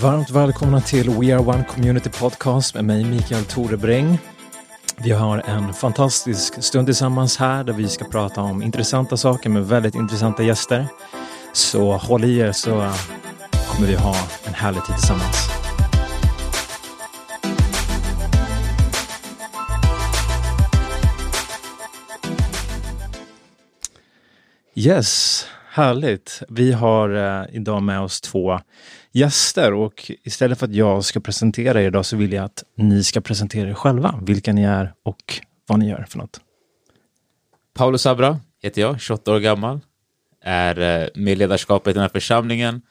Varmt välkomna till We Are One Community Podcast med mig Mikael Torebring. Vi har en fantastisk stund tillsammans här där vi ska prata om intressanta saker med väldigt intressanta gäster. Så håll i er så kommer vi ha en härlig tid tillsammans. Yes, härligt. Vi har eh, idag med oss två gäster och istället för att jag ska presentera er idag så vill jag att ni ska presentera er själva, vilka ni är och vad ni gör för något. Paolo Sabra heter jag, 28 år gammal, är eh, med i ledarskapet i den här församlingen,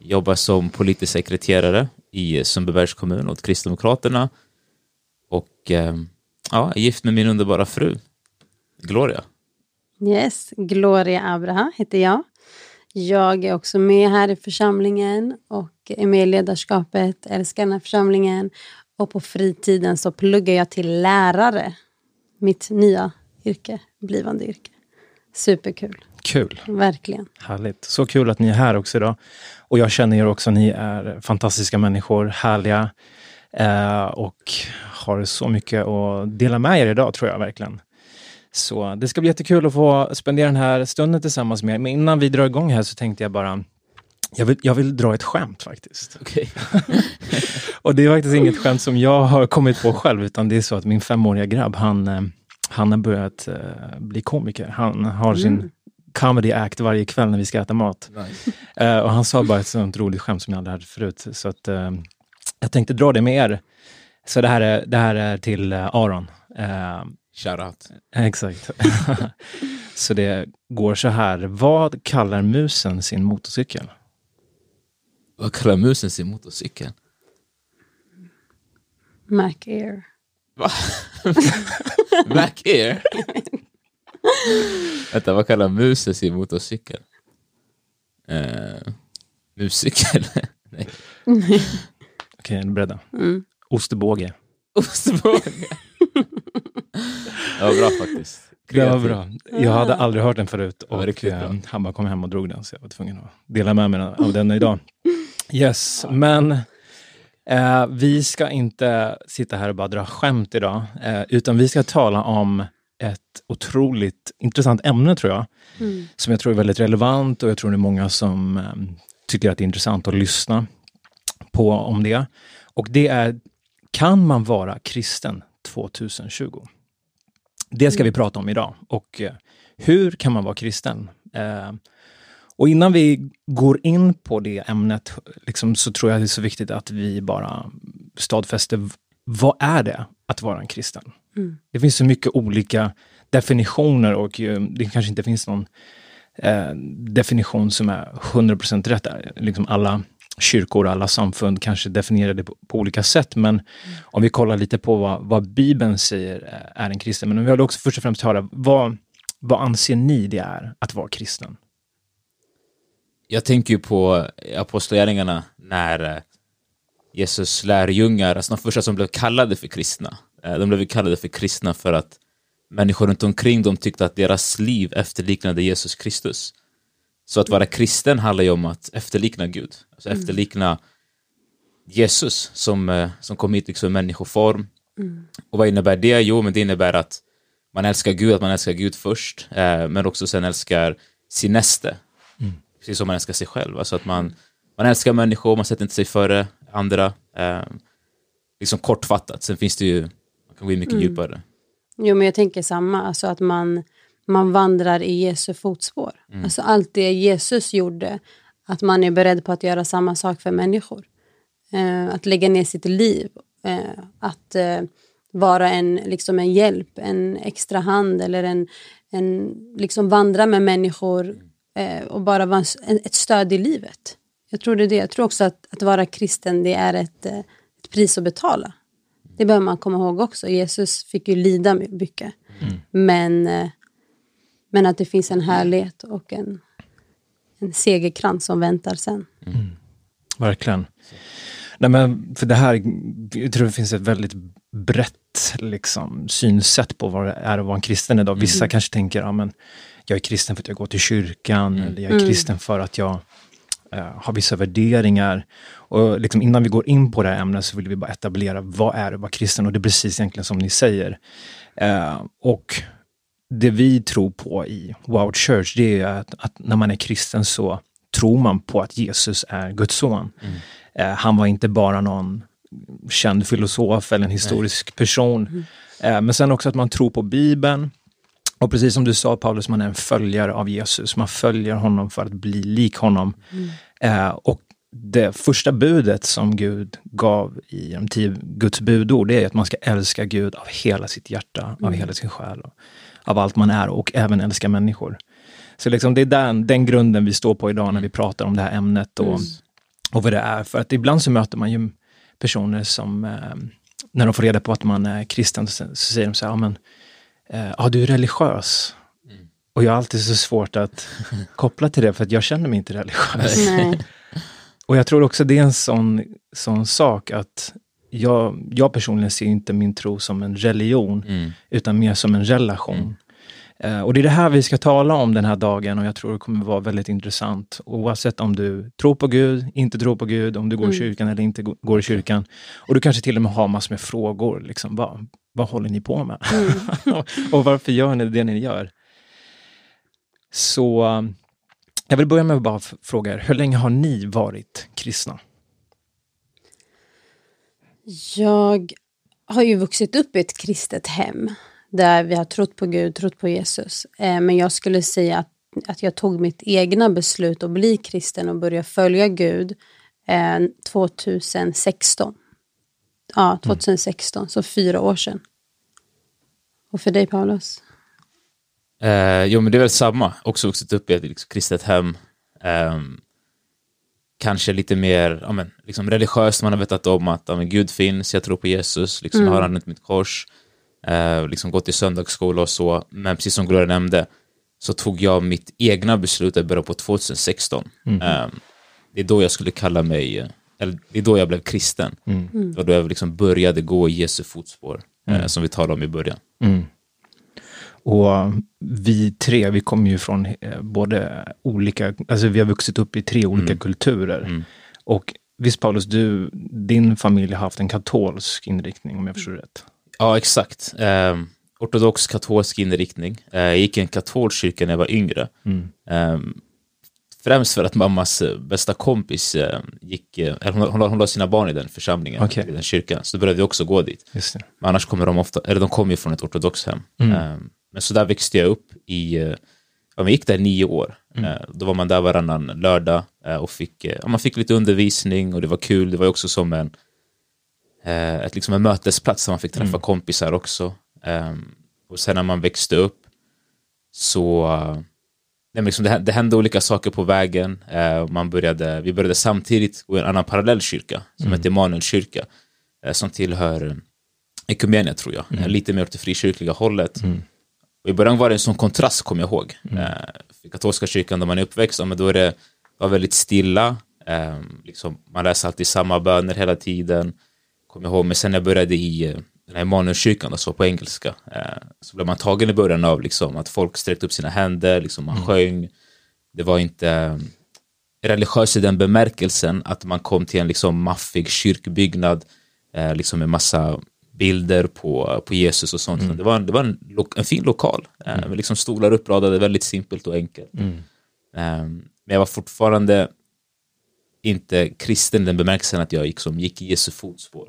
jobbar som politisk sekreterare i Sundbybergs kommun åt Kristdemokraterna och eh, ja, är gift med min underbara fru Gloria. Yes, Gloria Abraha heter jag. Jag är också med här i församlingen och är med i ledarskapet, älskar den här församlingen. Och på fritiden så pluggar jag till lärare. Mitt nya yrke, blivande yrke. Superkul. Kul. Verkligen. Härligt. Så kul att ni är här också idag. Och jag känner er också, ni är fantastiska människor, härliga eh, och har så mycket att dela med er idag tror jag verkligen. Så det ska bli jättekul att få spendera den här stunden tillsammans med er. Men innan vi drar igång här så tänkte jag bara jag vill, jag vill dra ett skämt faktiskt. Okay. och det är faktiskt inget skämt som jag har kommit på själv, utan det är så att min femåriga grabb, han, eh, han har börjat uh, bli komiker. Han har sin mm. comedy act varje kväll när vi ska äta mat. Nice. Uh, och han sa bara ett sånt roligt skämt som jag aldrig hört förut. Så att, uh, jag tänkte dra det med er. Så det här är, det här är till Aron. Shoutout. Exakt. så det går så här. Vad kallar musen sin motorcykel? Vad kallar musen sin motorcykel? Mac Air. Va? Mac Air? Vänta, vad kallar musen sin motorcykel? Uh, muscykel? Nej. Okej, okay, är ni beredda? Mm. Ostbåge. Ostbåge? Det var bra faktiskt. Det var bra. Jag hade aldrig hört den förut och eh, han bara kom hem och drog den så jag var tvungen att dela med mig av den idag. Yes, men eh, vi ska inte sitta här och bara dra skämt idag, eh, utan vi ska tala om ett otroligt intressant ämne tror jag, mm. som jag tror är väldigt relevant och jag tror det är många som eh, tycker att det är intressant att lyssna på om det. Och det är, kan man vara kristen 2020? Det ska vi prata om idag. Och eh, hur kan man vara kristen? Eh, och innan vi går in på det ämnet liksom, så tror jag det är så viktigt att vi bara stadfäster vad är det att vara en kristen? Mm. Det finns så mycket olika definitioner och uh, det kanske inte finns någon uh, definition som är 100% rätt. Liksom alla kyrkor, alla samfund kanske definierar det på, på olika sätt. Men mm. om vi kollar lite på vad, vad Bibeln säger eh, är en kristen. Men vi vill också först och främst höra, vad, vad anser ni det är att vara kristen? Jag tänker ju på apostlagärningarna när eh, Jesus lärjungar, alltså de första som blev kallade för kristna, eh, de blev kallade för kristna för att människor runt omkring dem tyckte att deras liv efterliknade Jesus Kristus. Så att vara kristen handlar ju om att efterlikna Gud, alltså mm. efterlikna Jesus som, eh, som kom hit liksom i människoform. Mm. Och vad innebär det? Jo, men det innebär att man älskar Gud, att man älskar Gud först, eh, men också sen älskar sin näste. Mm. Precis som man älskar sig själv. Alltså att man, man älskar människor, man sätter inte sig före andra. Eh, liksom kortfattat, sen finns det ju, man kan gå in mycket mm. djupare. Jo, men jag tänker samma, alltså att man man vandrar i Jesu fotspår. Mm. Alltså allt det Jesus gjorde, att man är beredd på att göra samma sak för människor. Eh, att lägga ner sitt liv, eh, att eh, vara en, liksom en hjälp, en extra hand eller en, en liksom vandra med människor eh, och bara vara en, ett stöd i livet. Jag tror det det. Jag tror också att, att vara kristen, det är ett, eh, ett pris att betala. Det behöver man komma ihåg också. Jesus fick ju lida mycket. Mm. Men eh, men att det finns en härlighet och en, en segerkrans som väntar sen. Mm. Verkligen. Nej, men för det här, jag tror det finns ett väldigt brett liksom, synsätt på vad det är att vara en kristen idag. Vissa Mm. kanske tänker, ja men jag är kristen för att jag går till kyrkan, Mm. eller jag är Mm. kristen för att jag eh, har vissa värderingar. Och liksom innan vi går in på det här ämnet så vill vi bara etablera, vad är det att vara kristen? Och det är precis egentligen som ni säger. Eh, och det vi tror på i Wow Church, det är att, att när man är kristen så tror man på att Jesus är Guds son. Eh, han var inte bara någon känd filosof eller en historisk person. Eh, men sen också att man tror på Bibeln. Och precis som du sa Paulus, man är en följare av Jesus. Man följer honom för att bli lik honom. Eh, och det första budet som Gud gav i de tio Guds budord, det är att man ska älska Gud av hela sitt hjärta, av hela sin själ, och av allt man är och även älska människor. Så liksom det är den, den grunden vi står på idag när vi pratar om det här ämnet och, och vad det är. För att ibland så möter man ju personer som, eh, när de får reda på att man är kristen, så, så säger de så här, ja men, eh, ja du är religiös. Och jag har alltid så svårt att koppla till det, för att jag känner mig inte religiös. Och jag tror också det är en sån, sån sak att jag, jag personligen ser inte min tro som en religion, Mm. utan mer som en relation. Eh, och det är det här vi ska tala om den här dagen och jag tror det kommer vara väldigt intressant. Oavsett om du tror på Gud, inte tror på Gud, om du går i kyrkan eller inte går i kyrkan. Och du kanske till och med har massor med frågor. Liksom, vad, vad håller ni på med? och varför gör ni det ni gör? Så eh, jag vill börja med att bara fråga er, hur länge har ni varit kristna? Jag har ju vuxit upp i ett kristet hem där vi har trott på Gud, trott på Jesus. Eh, men jag skulle säga att, att jag tog mitt egna beslut att bli kristen och börja följa Gud eh, 2016. Ja, 2016, så fyra år sedan. Och för dig Paulus? Eh, jo, men det är väl samma. Också vuxit upp i ett liksom, kristet hem. Ehm, kanske lite mer ja, men, liksom, religiöst. Man har vetat om att ja, men, Gud finns, jag tror på Jesus. Liksom, Jag har använt mitt kors. Eh, liksom, gått i söndagsskola och så. Men precis som Gloria nämnde så tog jag mitt egna beslut i början på 2016. Ehm, det är då jag skulle kalla mig, eh, eller det är då jag blev kristen. Det var då jag liksom började gå i Jesu fotspår, eh, som vi talade om i början. Och vi tre, vi kommer ju från eh, både olika, alltså vi har vuxit upp i tre olika kulturer. Och visst Paulus, du, din familj har haft en katolsk inriktning om jag förstår rätt. Ja, exakt. Eh, ortodox katolsk inriktning. Eh, jag gick i en katolsk kyrka när jag var yngre. Eh, främst för att mammas eh, bästa kompis eh, gick, eller hon, hon, hon la sina barn i den församlingen, Okej. i den kyrkan. Så då började vi också gå dit. Men annars kommer de ofta, eller de kommer ju från ett ortodox hem. Eh, men så där växte jag upp i, eh, ja, man gick där nio år. Eh, då var man där varannan lördag eh, och fick, ja, man fick lite undervisning och det var kul. Det var också som en, ett, liksom en mötesplats där man fick träffa kompisar också. Ehm, och sen när man växte upp så nej, liksom det, det hände olika saker på vägen. Man började, vi började samtidigt gå i en annan parallell kyrka som heter Emanuelkyrka som tillhör Ekumenia tror jag, eh, lite mer åt det frikyrkliga hållet. Och I början var det en sån kontrast, kommer jag ihåg. Eh, för katolska kyrkan där man är uppväxt, men då är det var väldigt stilla. Eh, liksom, man läser alltid samma böner hela tiden. Kommer jag ihåg, men sen när jag började i eh, den här Emanuelkyrkan, så på engelska, eh, så blev man tagen i början av liksom, att folk sträckte upp sina händer, liksom, man sjöng. Det var inte eh, religiös i den bemärkelsen att man kom till en liksom maffig kyrkbyggnad eh, liksom med massa bilder på, på Jesus och sånt. Det var, en, det var en, lo- en fin lokal. Eh, med liksom stolar uppradade, väldigt simpelt och enkelt. Eh, men jag var fortfarande inte kristen i den bemärkelsen att jag gick, som gick i Jesu fotspår.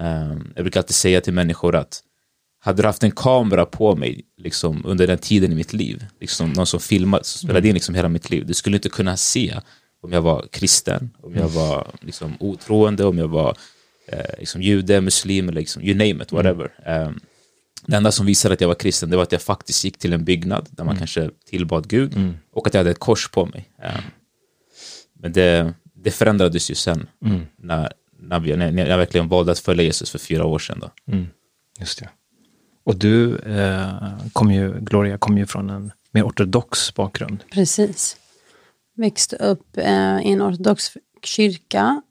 Eh, jag brukar alltid säga till människor att hade du haft en kamera på mig liksom, under den tiden i mitt liv, liksom, någon som filmade, som spelade in liksom, hela mitt liv, du skulle inte kunna se om jag var kristen, om jag var liksom, otroende, om jag var eh, liksom, jude, muslim eller liksom, you name it, whatever. Eh, det enda som visade att jag var kristen det var att jag faktiskt gick till en byggnad där man kanske tillbad Gud och att jag hade ett kors på mig. Eh, men det, det förändrades ju sen när, när, vi, när jag verkligen valde att följa Jesus för fyra år sedan. Då. Just det. Och du, eh, kom ju, Gloria, kom ju från en mer ortodox bakgrund. Precis. Växte upp eh, i en ortodox kyrka.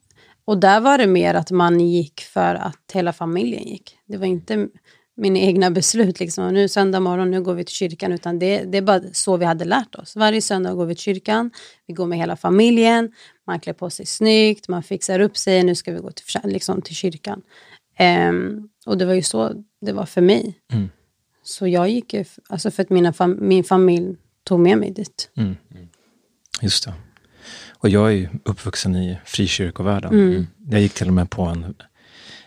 Och där var det mer att man gick för att hela familjen gick. Det var inte mina egna beslut, liksom. nu söndag morgon, nu går vi till kyrkan, utan det, det är bara så vi hade lärt oss. Varje söndag går vi till kyrkan, vi går med hela familjen, man klär på sig snyggt, man fixar upp sig, nu ska vi gå till, liksom, till kyrkan. Um, och det var ju så det var för mig. Mm. Så jag gick ju, alltså för att mina fam min familj tog med mig dit. Mm. Just det. Och jag är ju uppvuxen i frikyrkovärlden. Mm. Jag gick till och med på en,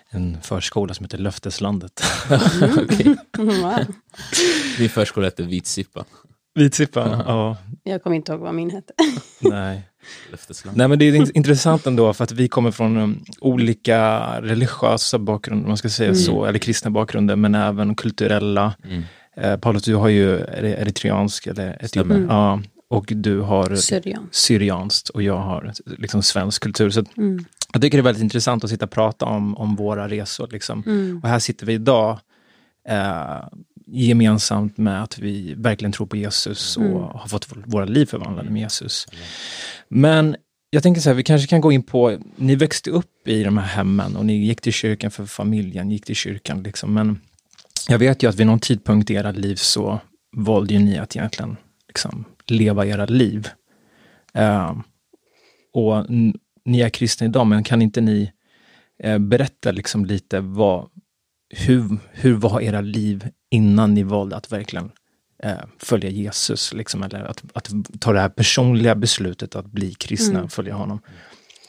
en förskola som heter Löfteslandet. okay. Min förskola hette Vitsippa. Vitsippa, ja. Jag kommer inte ihåg vad min hette. Nej. Nej men det är intressant ändå för att vi kommer från um, olika religiösa bakgrunder, man ska säga mm. så, eller kristna bakgrunder, men även kulturella. Mm. Eh, Paulus, du har ju eritreansk, eller Etiopien, mm. ja, och du har Syrian. syrianskt och jag har liksom svensk kultur. Så mm. Jag tycker det är väldigt intressant att sitta och prata om, om våra resor. Liksom. Mm. Och här sitter vi idag eh, gemensamt med att vi verkligen tror på Jesus och mm. har fått våra liv förvandlade med Jesus. Men jag tänker så här, vi kanske kan gå in på, ni växte upp i de här hemmen och ni gick till kyrkan för familjen, gick till kyrkan liksom. Men jag vet ju att vid någon tidpunkt i era liv så valde ju ni att egentligen liksom, leva era liv. Uh, och ni är kristna idag, men kan inte ni uh, berätta liksom lite vad, hur, hur var era liv innan ni valde att verkligen uh, följa Jesus? Liksom, eller att, att ta det här personliga beslutet att bli kristna, mm. följa honom.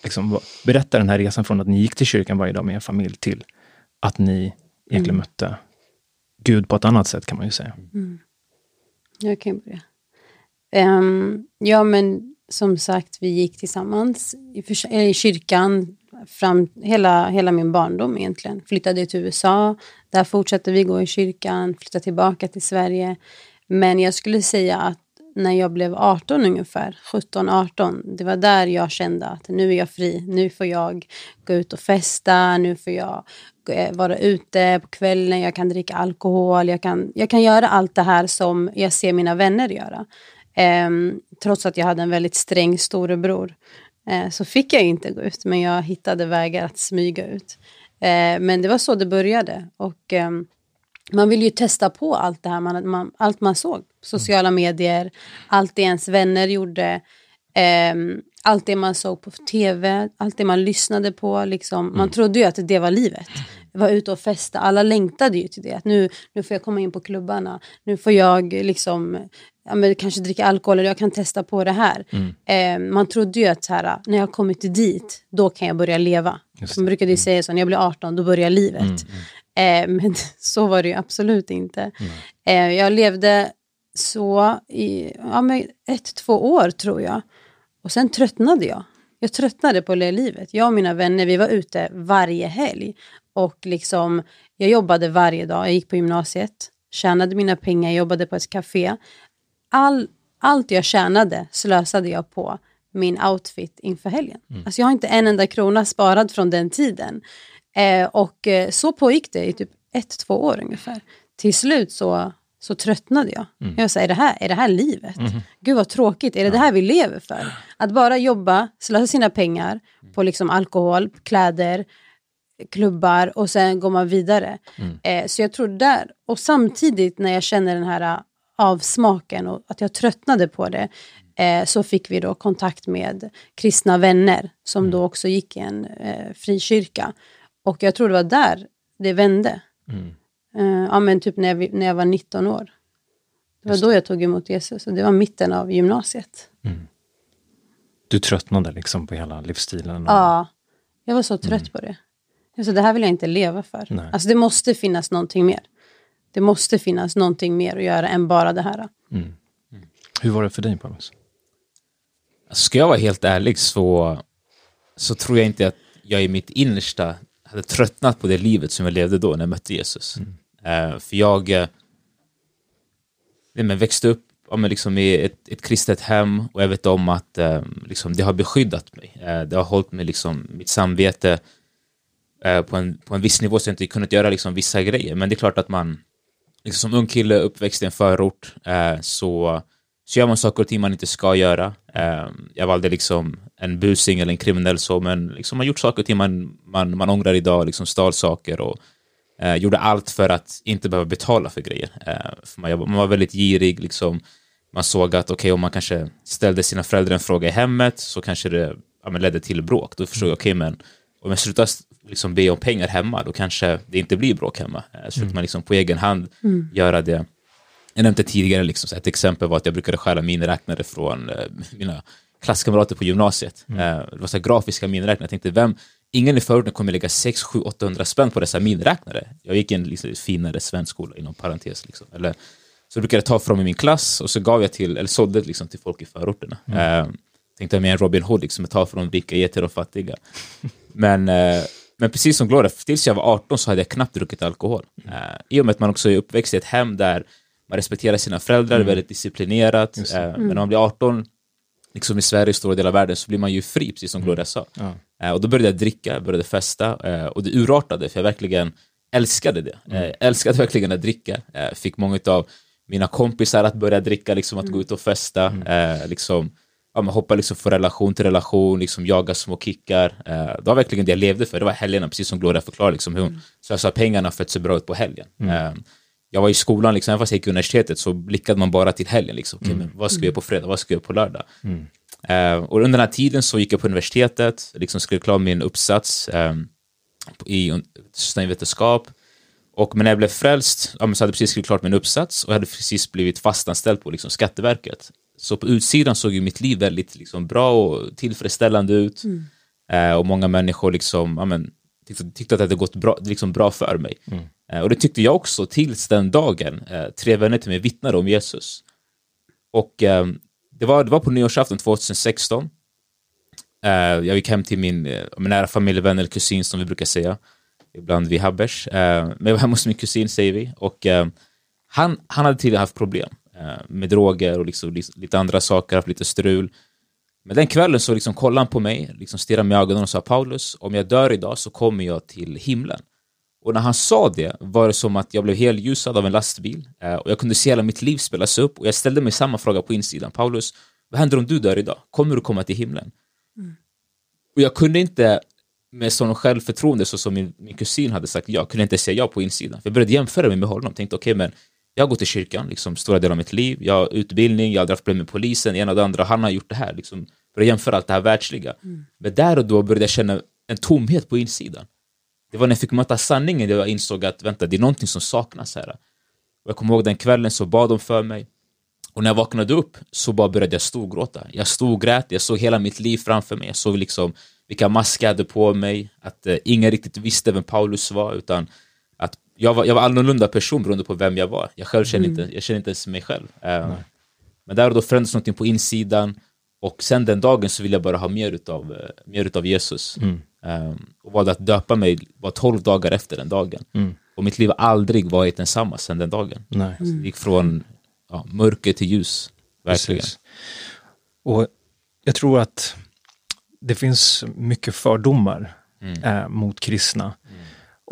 Liksom, berätta den här resan från att ni gick till kyrkan varje dag med er familj till att ni egentligen mm. mötte Gud på ett annat sätt kan man ju säga. Mm. Jag kan börja. Um, ja, men som sagt, vi gick tillsammans i, eh, i kyrkan fram hela, hela min barndom egentligen. Flyttade till USA, där fortsatte vi gå i kyrkan, flyttade tillbaka till Sverige. Men jag skulle säga att när jag blev 18 ungefär, 17-18, det var där jag kände att nu är jag fri. Nu får jag gå ut och festa, nu får jag eh, vara ute på kvällen, jag kan dricka alkohol, jag kan, jag kan göra allt det här som jag ser mina vänner göra. Eh, trots att jag hade en väldigt sträng storebror eh, så fick jag inte gå ut, men jag hittade vägar att smyga ut. Eh, men det var så det började. Och ehm, man vill ju testa på allt det här, man, man, allt man såg. Sociala medier, allt det ens vänner gjorde. Um, allt det man såg på tv, allt det man lyssnade på. Liksom. Man mm. trodde ju att det var livet. Var ute och festa, alla längtade ju till det. Att nu, nu får jag komma in på klubbarna, nu får jag liksom, ja, men kanske dricka alkohol eller jag kan testa på det här. Mm. Eh, man trodde ju att så här, när jag kommit dit, då kan jag börja leva. Man brukade ju mm. säga så, när jag blir 18, då börjar livet. Mm. Eh, men så var det ju absolut inte. Eh, jag levde så i ja, men ett, två år tror jag. Och sen tröttnade jag. Jag tröttnade på det livet. Jag och mina vänner, vi var ute varje helg. Och liksom, jag jobbade varje dag. Jag gick på gymnasiet, tjänade mina pengar, jobbade på ett café. All, allt jag tjänade slösade jag på min outfit inför helgen. Mm. Alltså jag har inte en enda krona sparad från den tiden. Eh, och eh, så pågick det i typ ett, två år ungefär. Till slut så så tröttnade jag. Mm. Jag sa, är det, här, är det här livet? Mm. Gud vad tråkigt, är det ja. det här vi lever för? Att bara jobba, slösa sina pengar på liksom alkohol, kläder, klubbar och sen går man vidare. Mm. Eh, så jag tror där, och samtidigt när jag känner den här äh, avsmaken och att jag tröttnade på det, eh, så fick vi då kontakt med kristna vänner som mm. då också gick i en eh, frikyrka. Och jag tror det var där det vände. Mm. Uh, ja, men typ när jag, när jag var 19 år. Det var Just då jag tog emot Jesus och det var mitten av gymnasiet. Mm. Du tröttnade liksom på hela livsstilen? Och... Ja, jag var så trött mm. på det. Sa, det här vill jag inte leva för. Nej. Alltså det måste finnas någonting mer. Det måste finnas någonting mer att göra än bara det här. Mm. mm. Hur var det för dig Paulus? Ska jag vara helt ärlig så, så tror jag inte att jag i mitt innersta hade tröttnat på det livet som jag levde då när jag mötte Jesus. Mm. Uh, för jag uh, men växte upp ja, men liksom i ett, ett kristet hem och jag vet om att uh, liksom, det har beskyddat mig. det har hållit mig, liksom, mitt samvete på, en, på en viss nivå så jag inte kunnat göra liksom, vissa grejer. Men det är klart att man, liksom, som ung kille uppväxt i en förort, eh, så så gör man saker och ting man inte ska göra. Eh, jag valde liksom en busing eller en kriminell så, men liksom man gjort saker och ting man, man, man ångrar idag, liksom stal saker och eh, gjorde allt för att inte behöva betala för grejer. Eh, för man, man, var väldigt girig, liksom, man såg att okay, om man kanske ställde sina föräldrar en fråga i hemmet så kanske det ja, ledde till bråk. Då förstod jag, okej, okay, men om jag slutar liksom be om pengar hemma, då kanske det inte blir bråk hemma. Så försökte mm. man liksom på egen hand mm. göra det. Jag nämnde tidigare, liksom, ett exempel var att jag brukade stjäla miniräknare från eh, mina klasskamrater på gymnasiet. Mm. Eh, det var så grafiska miniräknare. Jag tänkte, vem, ingen i förorten kommer lägga 6, 7, 800 spänn på dessa miniräknare. Jag gick i en liksom, finare svensk skola, inom parentes. Liksom. Eller, så brukade jag ta från i min klass och så gav jag till, eller sålde liksom, till folk i förorterna. Mm. Eh, tänkte jag med en Robin Hood, liksom, ta från de rika, ge till de fattiga. Men, eh, men precis som Gloria, tills jag var 18 så hade jag knappt druckit alkohol. Mm. Uh, I och med att man också är uppväxt i ett hem där man respekterar sina föräldrar, mm. väldigt disciplinerat. Uh, mm. Men när man blir 18, liksom i Sverige, stora delar av världen, så blir man ju fri, precis som mm. Gloria sa. Ja. Uh, och då började jag dricka, började festa och det urartade, för jag verkligen älskade det. Mm. älskade verkligen att dricka. fick många av mina kompisar att börja dricka, liksom att gå ut och festa. Mm. liksom, ja, man hoppar liksom från relation till relation, liksom jaga små kickar. Eh, det var verkligen det jag levde för. Det var helgerna, precis som Gloria förklarade, liksom, hur hon mm. slösar pengarna för att se bra ut på helgen. Mm. Eh, jag var i skolan, liksom, även fast jag gick i universitetet, så blickade man bara till helgen. Liksom. Okay, mm. men vad ska jag göra på fredag? Vad ska jag göra på lördag? Mm. Eh, och under den här tiden så gick jag på universitetet, liksom skrev klart min uppsats eh, i systemvetenskap. Och men när jag blev frälst, ja, så hade jag precis skrivit klart min uppsats och hade precis blivit fastanställd på liksom, Skatteverket. Så på utsidan såg ju mitt liv väldigt liksom, bra och tillfredsställande ut. Mm. Eh, och många människor liksom, ja, men, tyckte, tyckte att det hade gått bra, liksom, bra för mig. Mm. Eh, och det tyckte jag också tills den dagen eh, tre vänner till mig vittnade om Jesus. Och eh, det, var, det var på nyårsafton 2016. Eh, jag gick hem till min, eh, min nära familjevän eller kusin som vi brukar säga. Ibland vi habbers. men jag var hemma hos min kusin säger vi. Och han, han hade tidigare haft problem. Eh, med droger och liksom, lite andra saker, haft lite strul. Men den kvällen så liksom kollade han på mig, liksom stirrade mig i ögonen och sa Paulus, om jag dör idag så kommer jag till himlen. Och när han sa det var det som att jag blev helljusad av en lastbil eh, och jag kunde se hela mitt liv spelas upp och jag ställde mig samma fråga på insidan. Paulus, vad händer om du dör idag? Kommer du komma till himlen? Mm. Och jag kunde inte med sån självförtroende så som min, min kusin hade sagt ja, kunde inte säga ja på insidan. För jag började jämföra mig med honom, tänkte okej okay, men jag har gått i kyrkan liksom, stora delar av mitt liv, jag har utbildning, jag har haft problem med polisen, ena och det andra, han har gjort det här. Liksom, började jämföra allt det här världsliga. Mm. Men där och då började jag känna en tomhet på insidan. Det var när jag fick möta sanningen jag insåg att vänta, det är någonting som saknas här. Och jag kommer ihåg den kvällen så bad de för mig. Och när jag vaknade upp så bara började jag storgråta. Jag storgrät, jag såg hela mitt liv framför mig. Jag såg liksom vilka masker jag hade på mig, att eh, ingen riktigt visste vem Paulus var, utan jag var, jag var annorlunda person beroende på vem jag var. Jag själv kände mm. inte, jag kände inte ens mig själv. Uh, men där och då förändrades någonting på insidan och sen den dagen så ville jag bara ha mer utav, uh, mer utav Jesus. Mm. Um, och valde att döpa mig bara 12 dagar efter den dagen. Mm. Och mitt liv har aldrig varit densamma sen den dagen. Nej. Alltså, det gick från ja, mörker till ljus, verkligen. Precis. Och jag tror att det finns mycket fördomar mm. äh, mot kristna.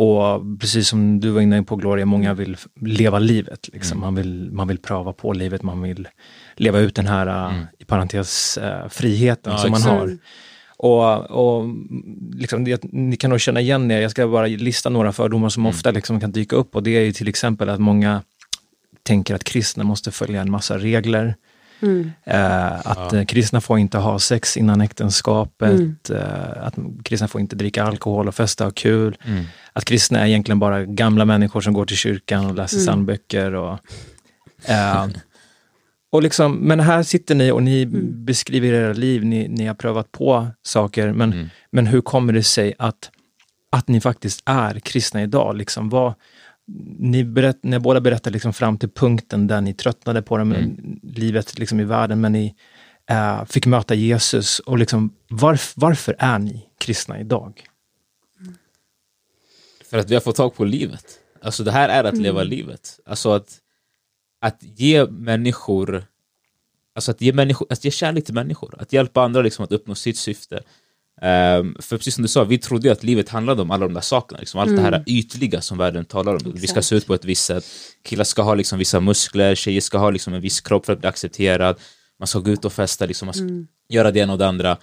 Och precis som du var inne på Gloria, många vill leva livet. Liksom. Mm. Man, vill, man vill pröva på livet, man vill leva ut den här, mm. i parentes, uh, friheten ja, som man har. Och, och liksom, det, ni kan nog känna igen er, jag ska bara lista några fördomar som mm. ofta liksom kan dyka upp och det är till exempel att många tänker att kristna måste följa en massa regler. Mm. Eh, att ja. Kristna får inte ha sex innan äktenskapet, mm. eh, att kristna får inte dricka alkohol och festa och kul. Mm. Att kristna är egentligen bara gamla människor som går till kyrkan och läser mm. psalmböcker. Och, eh, och liksom, men här sitter ni och ni mm. beskriver era liv, ni, ni har prövat på saker, men, mm. men hur kommer det sig att, att ni faktiskt är kristna idag? Liksom, vad, ni, berätt, ni båda berättar liksom fram till punkten där ni tröttnade på det, mm. livet liksom i världen, men ni äh, fick möta Jesus. Och liksom, varf, varför är ni kristna idag? För att vi har fått tag på livet. Alltså det här är att leva mm. livet. Alltså att, att ge människor Alltså att ge, människor, att ge kärlek till människor, att hjälpa andra liksom att uppnå sitt syfte. Um, för precis som du sa, vi trodde ju att livet handlade om alla de där sakerna, liksom, allt mm. det här ytliga som världen talar om. Exakt. Vi ska se ut på ett visst sätt, killar ska ha liksom, vissa muskler, tjejer ska ha liksom, en viss kropp för att bli accepterad, man ska gå ut och festa, liksom, man ska mm. göra det ena och det andra.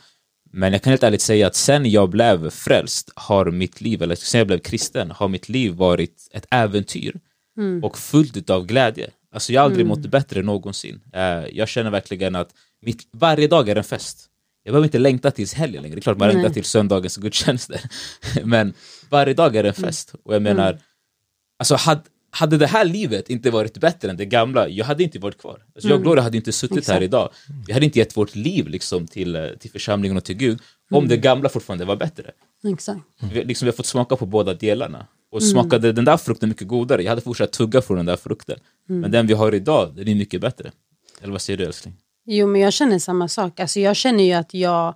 Men jag kan helt ärligt säga att sen jag blev frälst har mitt liv, eller sen jag blev kristen, har mitt liv varit ett äventyr mm. och fullt av glädje. Alltså jag har aldrig mm. mått bättre någonsin. Uh, jag känner verkligen att mitt, varje dag är en fest. Jag behöver inte längta tills helgen längre, det är klart man längtar till söndagens gudstjänster. Men varje dag är en mm. fest. Och jag menar, mm. alltså hade, hade det här livet inte varit bättre än det gamla, jag hade inte varit kvar. Alltså jag och mm. Gloria hade inte suttit Exakt. här idag. Vi hade inte gett vårt liv liksom, till, eh, till församlingen och till Gud om mm. det gamla fortfarande var bättre. Exakt. Vi, liksom, vi har fått smaka på båda delarna. Och mm. smakade den där frukten mycket godare, jag hade fortsatt tugga från den där frukten. Mm. Men den vi har idag, den är mycket bättre. Eller vad säger du älskling? Jo, men jag känner samma sak. Alltså, jag känner ju att jag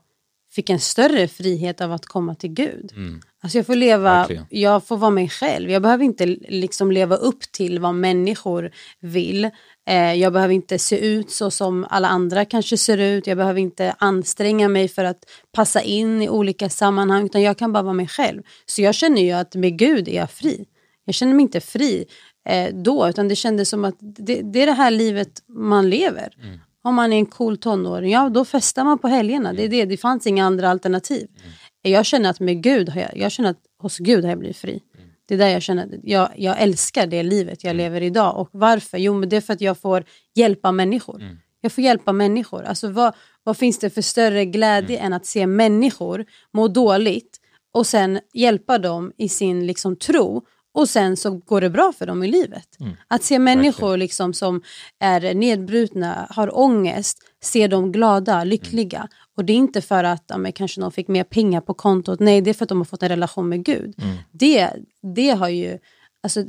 fick en större frihet av att komma till Gud. Mm. Alltså jag får leva, Verkligen. jag får vara mig själv. Jag behöver inte liksom leva upp till vad människor vill. Eh, jag behöver inte se ut så som alla andra kanske ser ut. Jag behöver inte anstränga mig för att passa in i olika sammanhang. Utan jag kan bara vara mig själv. Så jag känner ju att med Gud är jag fri. Jag känner mig inte fri eh, då, utan det kändes som att det, det är det här livet man lever. Mm. Om man är en cool tonåring, ja då festar man på helgerna. Det, är det. det fanns inga andra alternativ. Mm. Jag känner att med Gud, har jag, jag känner att hos Gud har jag blivit fri. Mm. Det är där jag känner, jag, jag älskar det livet jag mm. lever idag. Och varför? Jo, men det är för att jag får hjälpa människor. Mm. Jag får hjälpa människor. Alltså vad, vad finns det för större glädje mm. än att se människor må dåligt och sen hjälpa dem i sin liksom, tro och sen så går det bra för dem i livet. Mm. Att se människor liksom som är nedbrutna, har ångest, se dem glada, lyckliga. Mm. Och det är inte för att ja, men kanske någon fick mer pengar på kontot, nej det är för att de har fått en relation med Gud. Mm. Det, det har ju, alltså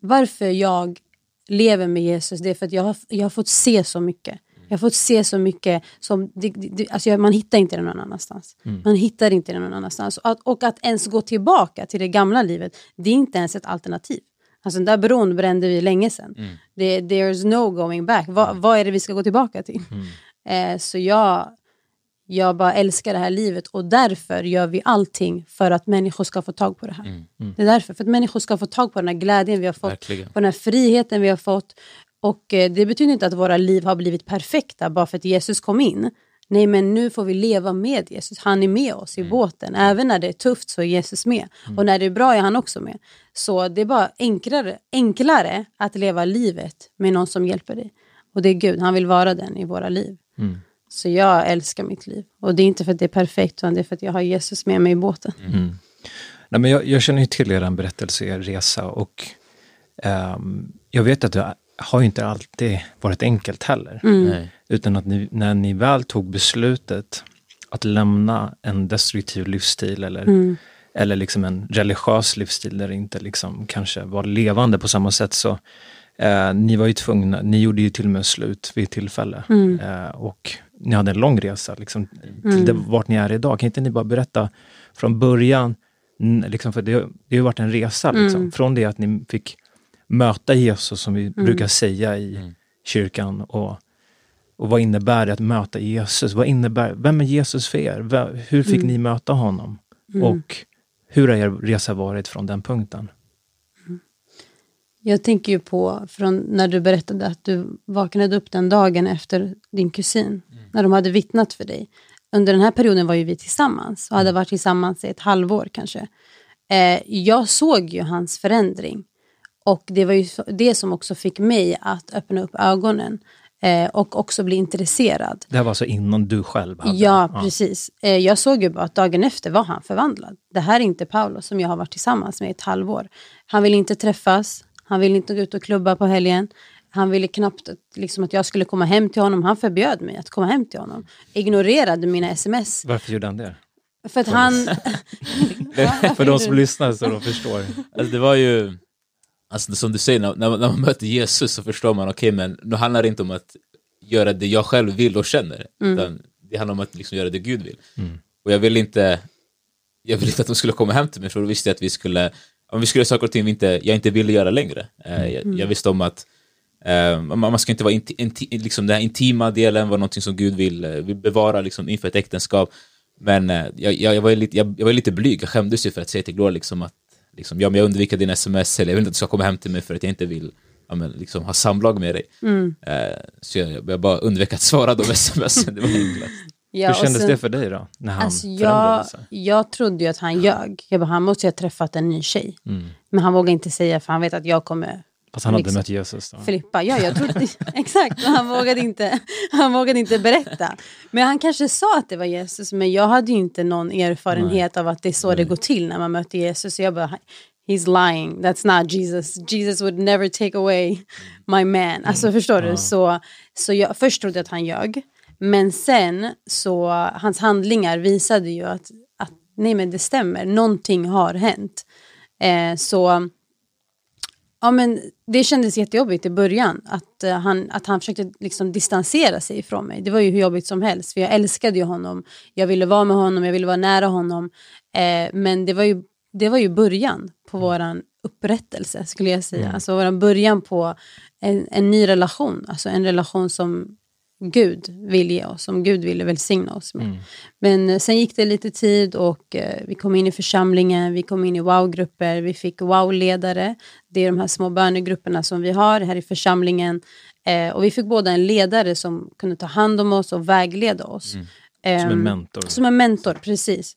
varför jag lever med Jesus, det är för att jag har, jag har fått se så mycket. Jag har fått se så mycket som, det, det, alltså man hittar inte det någon annanstans. Mm. Man hittar inte det någon annanstans. Och att, och att ens gå tillbaka till det gamla livet, det är inte ens ett alternativ. Alltså den där bron brände vi länge sedan. Mm. Det, there's no going back. Va, mm. vad är det vi ska gå tillbaka till? Mm. Eh, så jag, jag bara älskar det här livet och därför gör vi allting för att människor ska få tag på det här. Mm. Mm. Det är därför, för att människor ska få tag på den här glädjen vi har fått, Verkligen. på den här friheten vi har fått. Och eh, det betyder inte att våra liv har blivit perfekta bara för att Jesus kom in. Nej, men nu får vi leva med Jesus. Han är med oss i mm. båten. Även när det är tufft så är Jesus med. Mm. Och när det är bra är han också med. Så det är bara enklare, enklare att leva livet med någon som hjälper dig. Och det är Gud, han vill vara den i våra liv. Mm. Så jag älskar mitt liv. Och det är inte för att det är perfekt, utan det är för att jag har Jesus med mig i båten. Mm. Nej, men jag, jag känner ju till er berättelse, er resa och um, jag vet att det har inte alltid varit enkelt heller. Mm. Utan att ni, när ni väl tog beslutet att lämna en destruktiv livsstil eller, mm. eller liksom en religiös livsstil där det inte liksom kanske var levande på samma sätt så eh, ni var ju tvungna, ni gjorde ju till och med slut vid ett tillfälle. Mm. Eh, och ni hade en lång resa liksom, till mm. det, vart ni är idag. Kan inte ni bara berätta från början, liksom, för det, det har ju varit en resa, liksom, mm. från det att ni fick möta Jesus som vi mm. brukar säga i mm. kyrkan. Och, och vad innebär det att möta Jesus? Vad innebär, vem är Jesus för er? Hur fick mm. ni möta honom? Mm. Och hur har er resa varit från den punkten? Mm. Jag tänker ju på från när du berättade att du vaknade upp den dagen efter din kusin, mm. när de hade vittnat för dig. Under den här perioden var ju vi tillsammans och hade varit tillsammans i ett halvår kanske. Eh, jag såg ju hans förändring. Och det var ju det som också fick mig att öppna upp ögonen eh, och också bli intresserad. Det här var alltså innan du själv hade? Ja, ja. precis. Eh, jag såg ju bara att dagen efter var han förvandlad. Det här är inte Paolo som jag har varit tillsammans med i ett halvår. Han vill inte träffas, han vill inte gå ut och klubba på helgen. Han ville knappt liksom, att jag skulle komma hem till honom. Han förbjöd mig att komma hem till honom. Ignorerade mina sms. Varför gjorde han det? För att han... för de som lyssnar så de förstår. Alltså, det var ju Alltså som du säger, när, när, man möter Jesus så förstår man, okej okay, men nu handlar det inte om att göra det jag själv vill och känner, mm. utan det handlar om att liksom göra det Gud vill. Mm. Och jag vill inte jag ville inte att de skulle komma hem till mig för då visste jag att vi skulle, om vi skulle göra saker och ting vi inte, jag inte ville göra längre. Mm. Jag, jag, visste om att eh, man ska inte vara inti, inti, liksom den här intima delen var någonting som Gud vill, eh, vill bevara liksom, inför ett äktenskap. Men eh, jag, jag, jag, var lite, jag, jag var lite blyg, jag skämdes ju för att säga till Gloria liksom att liksom, ja, men jag undviker din sms eller jag vill inte att du ska komma hem till mig för att jag inte vill ja, men, liksom, ha samlag med dig. Mm. Eh, så jag, jag bara undvek att svara de sms, det var enklast. Ja, Hur kändes sen- det för dig då? När han Alltså jag, sig? jag trodde ju att han ljög. Jag bara, han måste ju ha träffat en ny tjej. Mm. Men han vågade inte säga för han vet att jag kommer Fast han hade liksom. mött Jesus då? flippa. Ja, jag trodde, exakt, han vågade, inte, han vågade inte berätta. Men han kanske sa att det var Jesus, men jag hade ju inte någon erfarenhet av att det är så det går till när man möter Jesus. Så jag bara, he's lying, that's not Jesus. Jesus would never take away my man. Alltså förstår du? Så, så jag först trodde att han ljög. Men sen så, hans handlingar visade ju att, att nej men det stämmer, någonting har hänt. Eh, så Ja, men det kändes jättejobbigt i början. Att, eh, han, att han försökte liksom distansera sig ifrån mig. Det var ju hur jobbigt som helst. För jag älskade ju honom. Jag ville vara med honom, jag ville vara nära honom. Eh, men det var, ju, det var ju början på våran upprättelse, skulle jag säga. Alltså våran början på en, en ny relation. Alltså en relation som Gud vill ge oss, som Gud ville välsigna oss med. Men eh, sen gick det lite tid och eh, vi kom in i församlingen, vi kom in i wow-grupper, vi fick wow-ledare. Det är de här små bönegrupperna som vi har här i församlingen. Eh, och vi fick både en ledare som kunde ta hand om oss och vägleda oss. Som en Ehm, mentor? Som en mentor, precis.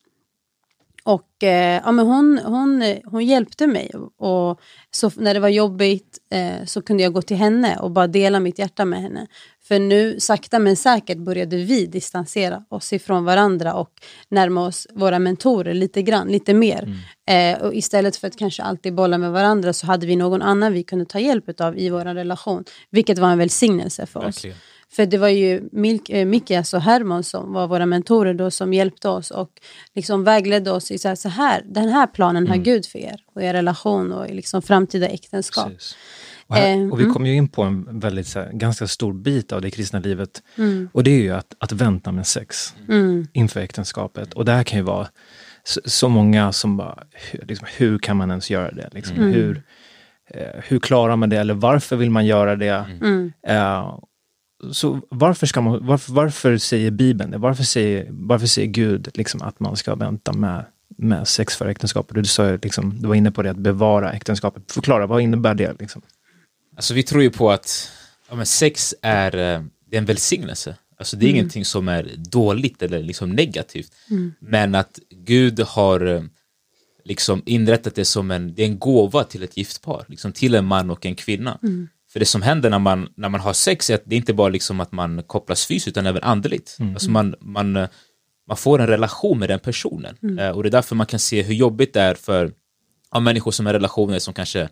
Och eh, ja, men hon, hon, hon hjälpte mig. Och så när det var jobbigt så kunde jag gå till henne och bara dela mitt hjärta med henne. För nu, sakta men säkert, började vi distansera oss ifrån varandra och närma oss våra mentorer lite grann, lite mer. Eh, och istället för att kanske alltid bolla med varandra så hade vi någon annan vi kunde ta hjälp av i vår relation. Vilket var en välsignelse för oss. Verkligen. För det var ju Milk, eh, Mikias och Herman som var våra mentorer då som hjälpte oss och liksom vägledde oss i så här, så här den här planen har Gud för er och er relation och i liksom framtida äktenskap. Precis. Och, här, Eh, och vi mm. kommer ju in på en väldigt, så här, ganska stor bit av det kristna livet. Mm. Och det är ju att, att vänta med sex inför äktenskapet. Och det här kan ju vara så, så många som bara, hur, liksom, hur kan man ens göra det? Liksom, Mm. hur, eh, hur klarar man det? Eller varför vill man göra det? Mm. Eh, så varför, ska man, varför, varför säger Bibeln det? Varför säger, varför säger Gud liksom att man ska vänta med, med sex för äktenskapet? Du, sa, liksom, du var inne på det, att bevara äktenskapet. Förklara, vad innebär det? Liksom? Alltså vi tror ju på att ja, men sex är, eh, det är en välsignelse. Alltså det är ingenting som är dåligt eller liksom negativt. Men att Gud har eh, liksom inrättat det som en, det är en gåva till ett gift par, liksom till en man och en kvinna. För det som händer när man, när man har sex är att det är inte bara liksom att man kopplas fysiskt utan även andligt. Alltså man, man, eh, man får en relation med den personen. Eh, och det är därför man kan se hur jobbigt det är för ja, människor som är relationer som kanske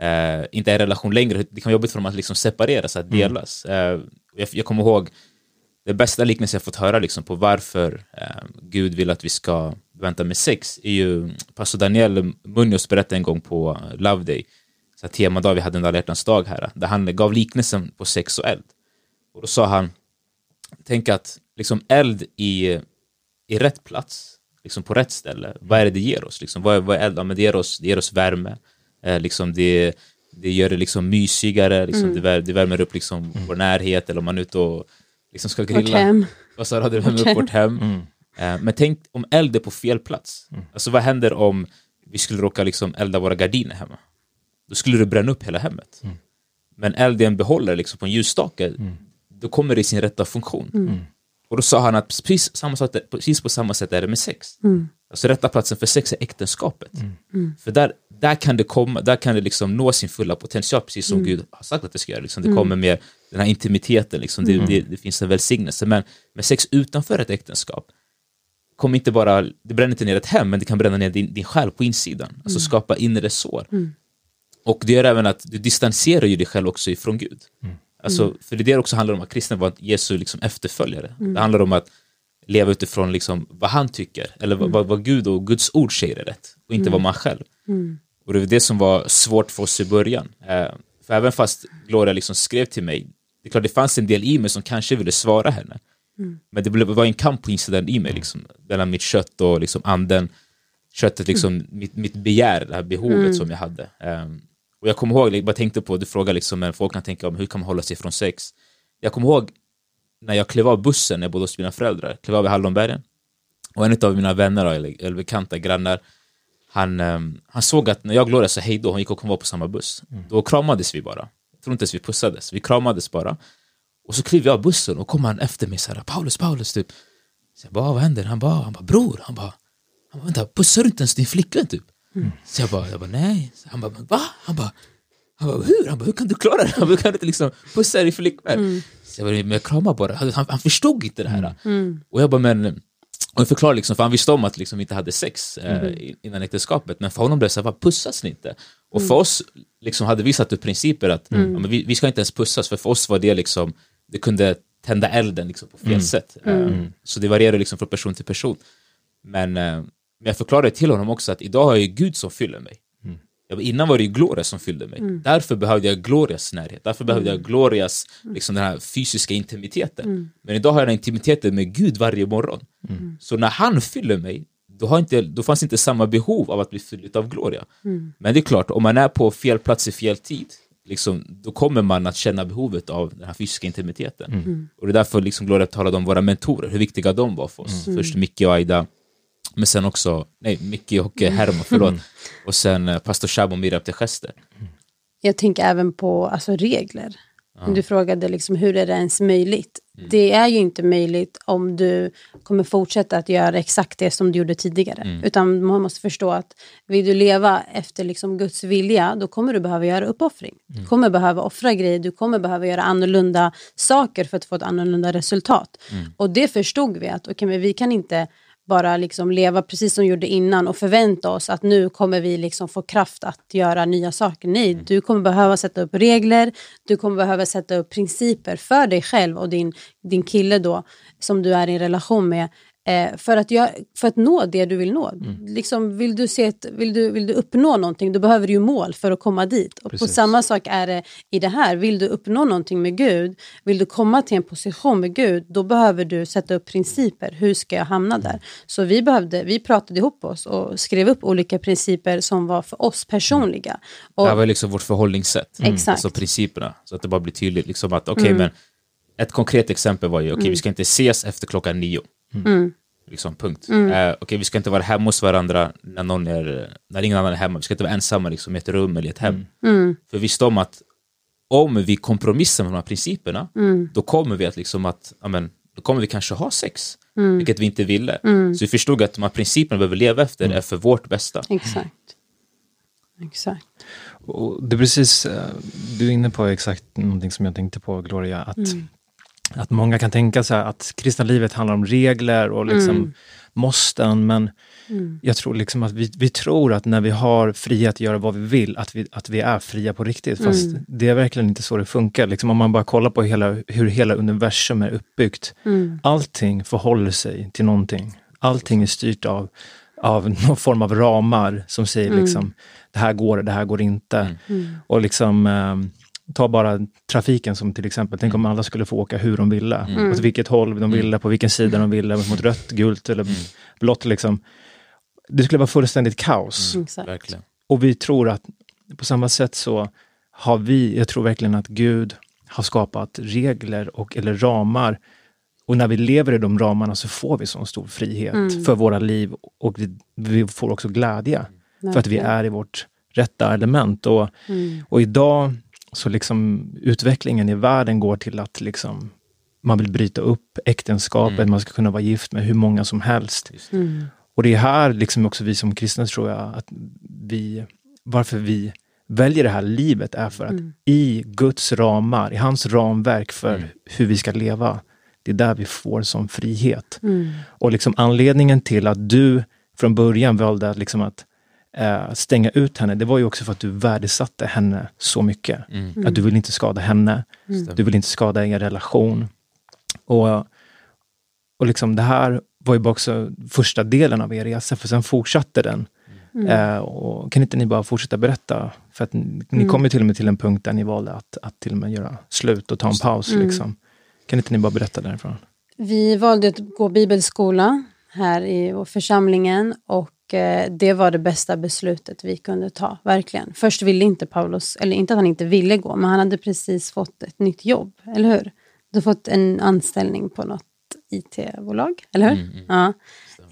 eh, inte är i relation längre. Det kan vara jobbigt för dem att liksom separeras, att delas. Eh, jag, jag kommer ihåg det bästa liknelsen jag fått höra liksom, på varför eh, Gud vill att vi ska vänta med sex är ju pastor Daniel Munoz berättade en gång på Love Day, så här temadag, vi hade en alla dag här, där han gav liknelsen på sex och eld. Och då sa han, tänk att liksom eld i, i rätt plats, liksom på rätt ställe, vad är det det ger oss? Liksom, vad, är, vad är eld? Ja, men det, ger oss, det ger oss värme, eh, liksom det, det gör det liksom mysigare, liksom, det, vär, det värmer upp liksom vår närhet, eller om man är ute och liksom ska Vårt grilla. hem. Och så hade det värmt upp vårt hem. Eh, Men tänk om eld är på fel plats. Alltså vad händer om vi skulle råka liksom elda våra gardiner hemma? Då skulle det bränna upp hela hemmet. Men eld är en behållare liksom på en ljusstake, då kommer det i sin rätta funktion. Och då sa han att precis, samma sak, precis på samma sätt är det med sex. Alltså rätta platsen för sex är äktenskapet. För där, där kan det komma, där kan det liksom nå sin fulla potential, precis som Gud har sagt att det ska göra. Liksom. Det kommer med den här intimiteten, liksom. det, det, det finns en välsignelse. Men med sex utanför ett äktenskap, kommer inte bara, det bränner inte ner ett hem, men det kan bränna ner din, din själ på insidan. Alltså skapa inre sår. Och det gör även att du distanserar ju dig själv också ifrån Gud. Alltså, För det är det också handlar om, att kristna var Jesu liksom efterföljare. Det handlar om att leva utifrån liksom vad han tycker, eller vad, vad, vad Gud och Guds ord säger är rätt, och inte vad man själv. Och det var det som var svårt för oss i början. Eh, för även fast Gloria liksom skrev till mig, det är klart det fanns en del i mig som kanske ville svara henne. Men det blev, var en kamp på insidan i mig, liksom, mellan mitt kött och liksom anden. Köttet, liksom, mitt, mitt begär, det här behovet som jag hade. Ehm, och jag kommer ihåg, jag bara tänkte på, du frågar liksom, men folk kan tänka om hur kan man hålla sig från sex? Jag kommer ihåg när jag klev av bussen när jag bodde hos mina föräldrar, klev av i Hallonbergen, Och en av mina vänner, eller, eller bekanta grannar, han, um, han såg att när jag och Gloria sa hej då, hon gick och kom var på samma buss. Mm. Då kramades vi bara. Jag tror inte ens vi pussades, vi kramades bara. Och så kliver jag av bussen och kommer han efter mig så här, Paulus, Paulus, typ. Så jag bara, vad händer? Han bara, han bara bror, han bara, han bara vänta, pussar du inte ens din flickvän typ? Mm. Så jag bara, jag bara nej. Så han bara, va? Han bara, han bara, hur? Han bara, hur kan du klara det? Han bara, hur kan du inte liksom pussa din flickvän? Mm. Så jag bara, men jag kramar bara. Han, han förstod inte det här. Mm. Och jag bara, men och jag förklarade liksom, för han visste om att liksom inte hade sex eh, mm. innan äktenskapet, men för honom blev det så här, pussas ni inte? Och mm. för oss liksom, hade vi satt upp principer att mm. ja, vi, vi, ska inte ens pussas, för för oss var det liksom, det kunde tända elden liksom, på fel mm. sätt. Eh, så det varierar liksom från person till person. Men, eh, men jag förklarade till honom också att idag har jag Gud som fyller mig. Ja, innan var det ju Gloria som fyllde mig. Mm. Därför behövde jag Glorias närhet. Därför mm. behövde jag Glorias liksom, den här fysiska intimiteten. Mm. Men idag har jag den intimiteten med Gud varje morgon. Mm. Så när han fyller mig, då, har inte, då fanns inte samma behov av att bli fylld av Gloria. Mm. Men det är klart, om man är på fel plats i fel tid, liksom, då kommer man att känna behovet av den här fysiska intimiteten. Mm. Och det är därför liksom Gloria talade om våra mentorer, hur viktiga de var för oss. Först Micke och Aida, men sen också, nej, Micke och mm. Herman, förlåt. Mm. Och sen eh, pastor Shab och till gester. Jag tänker även på alltså, regler. Ja. Du frågade liksom, hur är det ens möjligt? Mm. Det är ju inte möjligt om du kommer fortsätta att göra exakt det som du gjorde tidigare. Mm. Utan man måste förstå att vill du leva efter liksom Guds vilja, då kommer du behöva göra uppoffring. Mm. Du kommer behöva offra grejer, du kommer behöva göra annorlunda saker för att få ett annorlunda resultat. Mm. Och det förstod vi att okay, men vi kan inte bara liksom leva precis som vi gjorde innan och förvänta oss att nu kommer vi liksom få kraft att göra nya saker. Nej, mm. du kommer behöva sätta upp regler, du kommer behöva sätta upp principer för dig själv och din, din kille då som du är i en relation med Eh, för, att jag, för att nå det du vill nå. Mm. Liksom, vill, du se ett, vill, du, vill du uppnå någonting, då behöver du ju mål för att komma dit. Och på samma sak är det i det här. Vill du uppnå någonting med Gud, vill du komma till en position med Gud, då behöver du sätta upp principer. Hur ska jag hamna där? Så vi, behövde, vi pratade ihop oss och skrev upp olika principer som var för oss personliga. Och, det här var liksom vårt förhållningssätt, mm. exakt. alltså principerna. Så att det bara blir tydligt. Liksom att, okay, mm. men ett konkret exempel var ju, okay, mm. vi ska inte ses efter klockan nio. Mm. Liksom, punkt. Mm. Uh, Okej, okay, vi ska inte vara hemma hos varandra när, någon är, när ingen annan är hemma. Vi ska inte vara ensamma liksom, i ett rum eller i ett hem. Mm. mm. För visst om att om vi kompromissar med de här principerna, mm. då kommer vi att liksom att, amen, då kommer vi kanske ha sex, mm. vilket vi inte ville. Mm. Så vi förstod att de här principerna vi behöver leva efter mm. är för vårt bästa. Exakt. Exakt. Och det är precis, eh, du är inne på exakt någonting som jag tänkte på Gloria, att mm att många kan tänka sig att kristna livet handlar om regler och liksom mm. måsten, men mm. jag tror liksom att vi, vi tror att när vi har frihet att göra vad vi vill, att vi, att vi är fria på riktigt. Fast mm. det är verkligen inte så det funkar. Liksom om man bara kollar på hela, hur hela universum är uppbyggt. Mm. Allting förhåller sig till någonting. Allting är styrt av, av någon form av ramar som säger mm. liksom, det här går, det här går inte. Mm. Och liksom um, ta bara trafiken som till exempel, tänk om mm. alla skulle få åka hur de ville, mm. åt vilket håll de mm. ville, på vilken sida de ville, mot rött, gult eller mm. blått. Liksom. Det skulle vara fullständigt kaos. Mm, och vi tror att på samma sätt så har vi, jag tror verkligen att Gud har skapat regler och eller ramar. Och när vi lever i de ramarna så får vi sån stor frihet mm. för våra liv och vi, vi får också glädje. För att vi är i vårt rätta element. Och, och idag så liksom utvecklingen i världen går till att liksom, man vill bryta upp äktenskapet, mm. man ska kunna vara gift med hur många som helst. Mm. Och det är här liksom också vi som kristna tror jag, att vi, varför vi väljer det här livet är för att mm. i Guds ramar, i hans ramverk för mm. hur vi ska leva, det är där vi får som frihet. Mm. Och liksom anledningen till att du från början valde liksom att eh, stänga ut henne, det var ju också för att du värdesatte henne så mycket. Mm. Att du vill inte skada henne, mm. du vill inte skada er relation. Och, och liksom det här var ju bara också första delen av er resa, för sen fortsatte den. Mm. Eh, och kan inte ni bara fortsätta berätta? För att ni mm. kom ju till och med till en punkt där ni valde att, att till och med göra slut och ta en paus. Mm. Liksom. Kan inte ni bara berätta därifrån? Vi valde att gå bibelskola här i församlingen och det var det bästa beslutet vi kunde ta, verkligen. Först ville inte Paulus, eller inte att han inte ville gå, men han hade precis fått ett nytt jobb, eller hur? Du fått en anställning på något IT-bolag, eller hur? Mm, mm. Ja.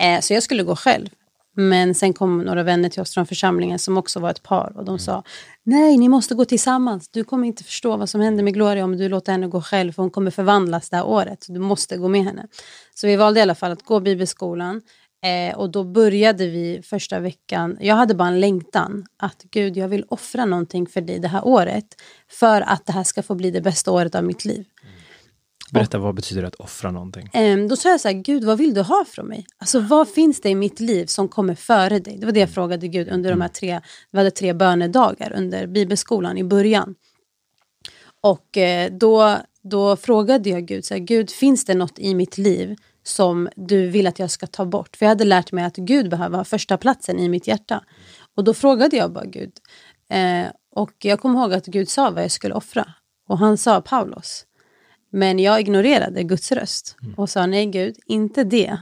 Eh, så jag skulle gå själv. Men sen kom några vänner till oss från församlingen som också var ett par och de sa nej, ni måste gå tillsammans. Du kommer inte förstå vad som händer med Gloria om du låter henne gå själv för hon kommer förvandlas det här året. Du måste gå med henne. Så vi valde i alla fall att gå bibelskolan eh, och då började vi första veckan. Jag hade bara en längtan att Gud, jag vill offra någonting för dig det här året för att det här ska få bli det bästa året av mitt liv. Berätta, vad betyder det att offra någonting? Ehm, då sa jag så här, Gud vad vill du ha från mig? Alltså vad finns det i mitt liv som kommer före dig? Det var det jag frågade Gud under de här tre, vi hade tre bönedagar under bibelskolan i början. Och eh, då, då frågade jag Gud, så här, Gud finns det något i mitt liv som du vill att jag ska ta bort? För jag hade lärt mig att Gud behöver ha första platsen i mitt hjärta. Och då frågade jag bara Gud. Eh, och jag kommer ihåg att Gud sa vad jag skulle offra. Och han sa Paulus. Men jag ignorerade Guds röst och sa nej Gud, inte det.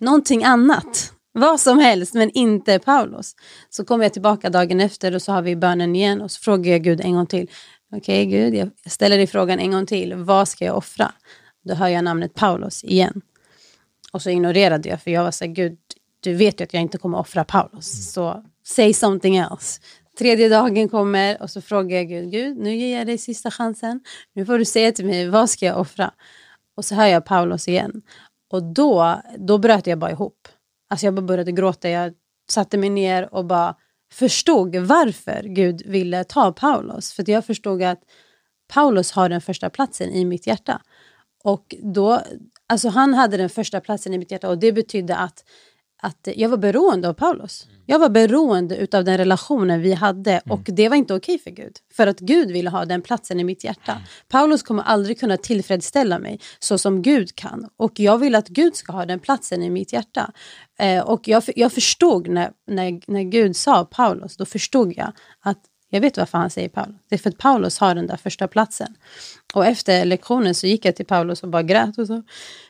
Någonting annat. Vad som helst, men inte Paulus. Så kommer jag tillbaka dagen efter och så har vi bönen igen och så frågar jag Gud en gång till. Okej okay, Gud, jag ställer dig frågan en gång till. Vad ska jag offra? Då hör jag namnet Paulus igen. Och så ignorerade jag för jag var så här, Gud, du vet ju att jag inte kommer offra Paulus. Så say something else. Tredje dagen kommer och så frågar jag Gud, Gud, nu ger jag dig sista chansen. Nu får du säga till mig, vad ska jag offra? Och så hör jag Paulus igen. Och då, då bröt jag bara ihop. Alltså jag bara började gråta. Jag satte mig ner och bara förstod varför Gud ville ta Paulus. För jag förstod att Paulus har den första platsen i mitt hjärta. Och då, alltså han hade den första platsen i mitt hjärta och det betydde att att jag var beroende av Paulus. Jag var beroende av den relationen vi hade och det var inte okej för Gud. För att Gud ville ha den platsen i mitt hjärta. Paulus kommer aldrig kunna tillfredsställa mig så som Gud kan. Och jag vill att Gud ska ha den platsen i mitt hjärta. Eh, och jag, jag förstod när, när, när Gud sa Paulus, då förstod jag att jag vet varför han säger Paulus. Det är för att Paulus har den där första platsen. Och efter lektionen så gick jag till Paulus och bara grät och sa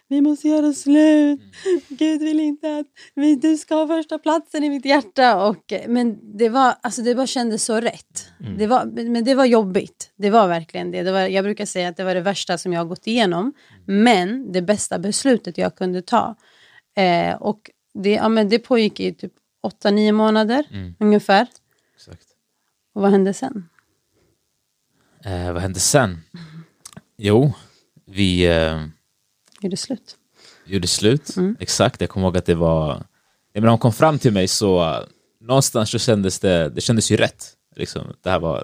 vi måste göra slut. Gud vill inte att vi, du ska ha första platsen i mitt hjärta. Och, men det, var, alltså det bara kändes så rätt. Det var, men det var jobbigt. Det var verkligen det. det var, jag brukar säga att det var det värsta som jag har gått igenom. Men det bästa beslutet jag kunde ta. Eh, och det, ja, men det pågick i typ 8-9 månader ungefär. Och vad hände sen? Eh, vad hände sen? Jo, vi eh, Gjorde slut. gjorde slut. Exakt, jag kommer ihåg att det var... Jag menar, när hon kom fram till mig så eh, någonstans så kändes det, det kändes ju rätt. Liksom, det här var,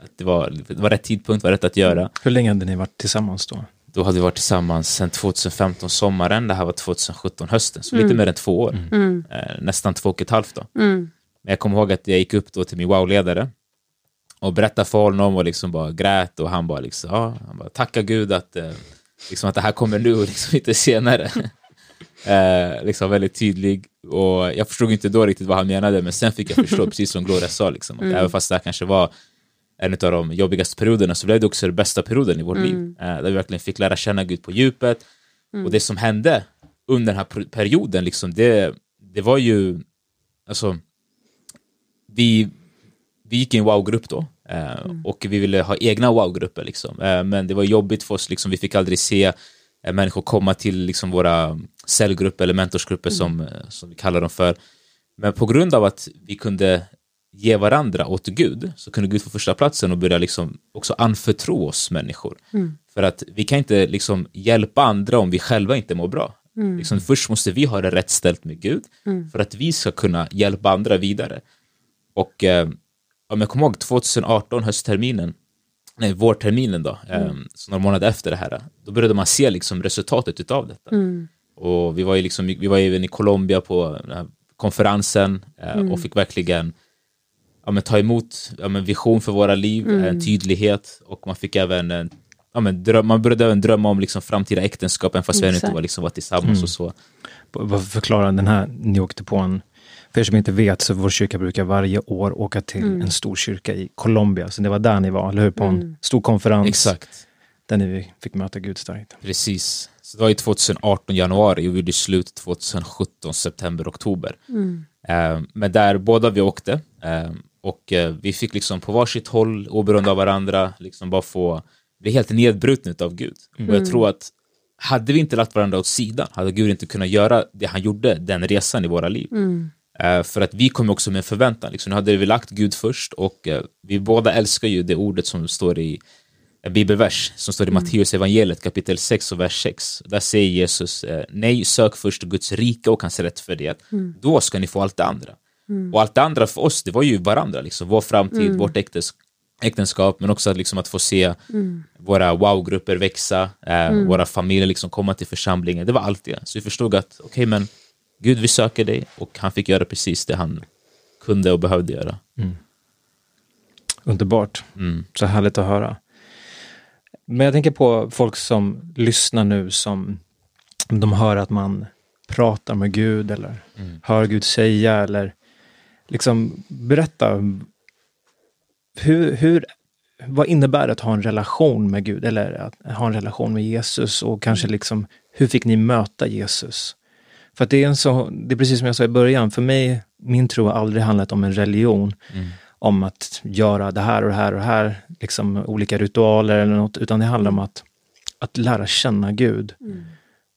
att det var, det var rätt tidpunkt, var rätt att göra. Hur länge hade ni varit tillsammans då? Då hade vi varit tillsammans sedan 2015 sommaren, det här var 2017 hösten, så lite mer än två år. Eh, nästan två och ett halvt då. Mm. Men jag kommer ihåg att jag gick upp då till min wow-ledare och berättade för honom och liksom bara grät och han bara liksom, ja, han bara tacka gud att, eh, liksom att det här kommer nu och liksom inte senare. eh, liksom väldigt tydlig och jag förstod inte då riktigt vad han menade men sen fick jag förstå, precis som Gloria sa, liksom, att även fast det här kanske var en av de jobbigaste perioderna så blev det också den bästa perioden i vårt liv. Eh, där vi verkligen fick lära känna Gud på djupet. Och det som hände under den här per- perioden, liksom, det, det var ju, alltså, vi, vi gick i en wow-grupp då. Eh, Och vi ville ha egna wow-grupper. Liksom. Eh, men det var jobbigt för oss, liksom, vi fick aldrig se eh, människor komma till liksom, våra cellgrupper eller mentorsgrupper som, eh, som vi kallar dem för. Men på grund av att vi kunde ge varandra åt Gud så kunde Gud få första platsen och börja liksom också anförtro oss människor. För att vi kan inte liksom hjälpa andra om vi själva inte mår bra. Liksom, först måste vi ha det rätt ställt med Gud för att vi ska kunna hjälpa andra vidare. Och eh, om jag kommer ihåg 2018, höstterminen, nej vårterminen då, eh, så några månader efter det här, då började man se liksom resultatet utav detta. Och vi var ju liksom, vi var ju även i Colombia på den här konferensen eh, och fick verkligen ja, men, ta emot ja, men, vision för våra liv, en tydlighet. Och man fick även en, ja, men, dröm, man började även drömma om liksom, framtida äktenskap även fast vi ännu inte var, liksom, var tillsammans och så. Vad förklarar den här, ni åkte på en, för er som inte vet så vår kyrka brukar varje år åka till en stor kyrka i Colombia. Så det var där ni var, eller hur? På en stor konferens. Exakt. Där ni fick möta Gud starkt. Precis. Så det var ju 2018 januari och vi gjorde slut 2017 september, oktober. Eh, men där båda vi åkte eh, och eh, vi fick liksom på varsitt håll, oberoende av varandra, liksom bara få bli helt nedbrutna av Gud. Och jag tror att hade vi inte lagt varandra åt sidan, hade Gud inte kunnat göra det han gjorde, den resan i våra liv. Mm. Uh, för att vi kom också med förväntan. Liksom. Nu hade vi lagt Gud först och uh, vi båda älskar ju det ordet som står i en bibelvers som står i mm. Matteus evangeliet kapitel 6 och vers 6. Där säger Jesus, nej, sök först Guds rike och hans rättfärdighet. Mm. Då ska ni få allt det andra. Mm. Och allt det andra för oss, det var ju varandra, liksom. vår framtid, mm. vårt äktenskap äktenskap, men också att, liksom, att få se mm. våra wow-grupper växa, eh, mm. våra familjer liksom komma till församlingen. Det var allt det. Så vi förstod att, okej, okay, men Gud, vi söker dig och han fick göra precis det han kunde och behövde göra. Mm. Underbart. Mm. Så härligt att höra. Men jag tänker på folk som lyssnar nu som de hör att man pratar med Gud eller mm. hör Gud säga eller liksom berätta hur, hur, vad innebär det att ha en relation med Gud eller att ha en relation med Jesus och kanske liksom, hur fick ni möta Jesus? För att det är, en så, det är precis som jag sa i början, för mig, min tro har aldrig handlat om en religion, mm. om att göra det här och det här och det här, liksom olika ritualer eller något, utan det handlar om att, att lära känna Gud. Mm.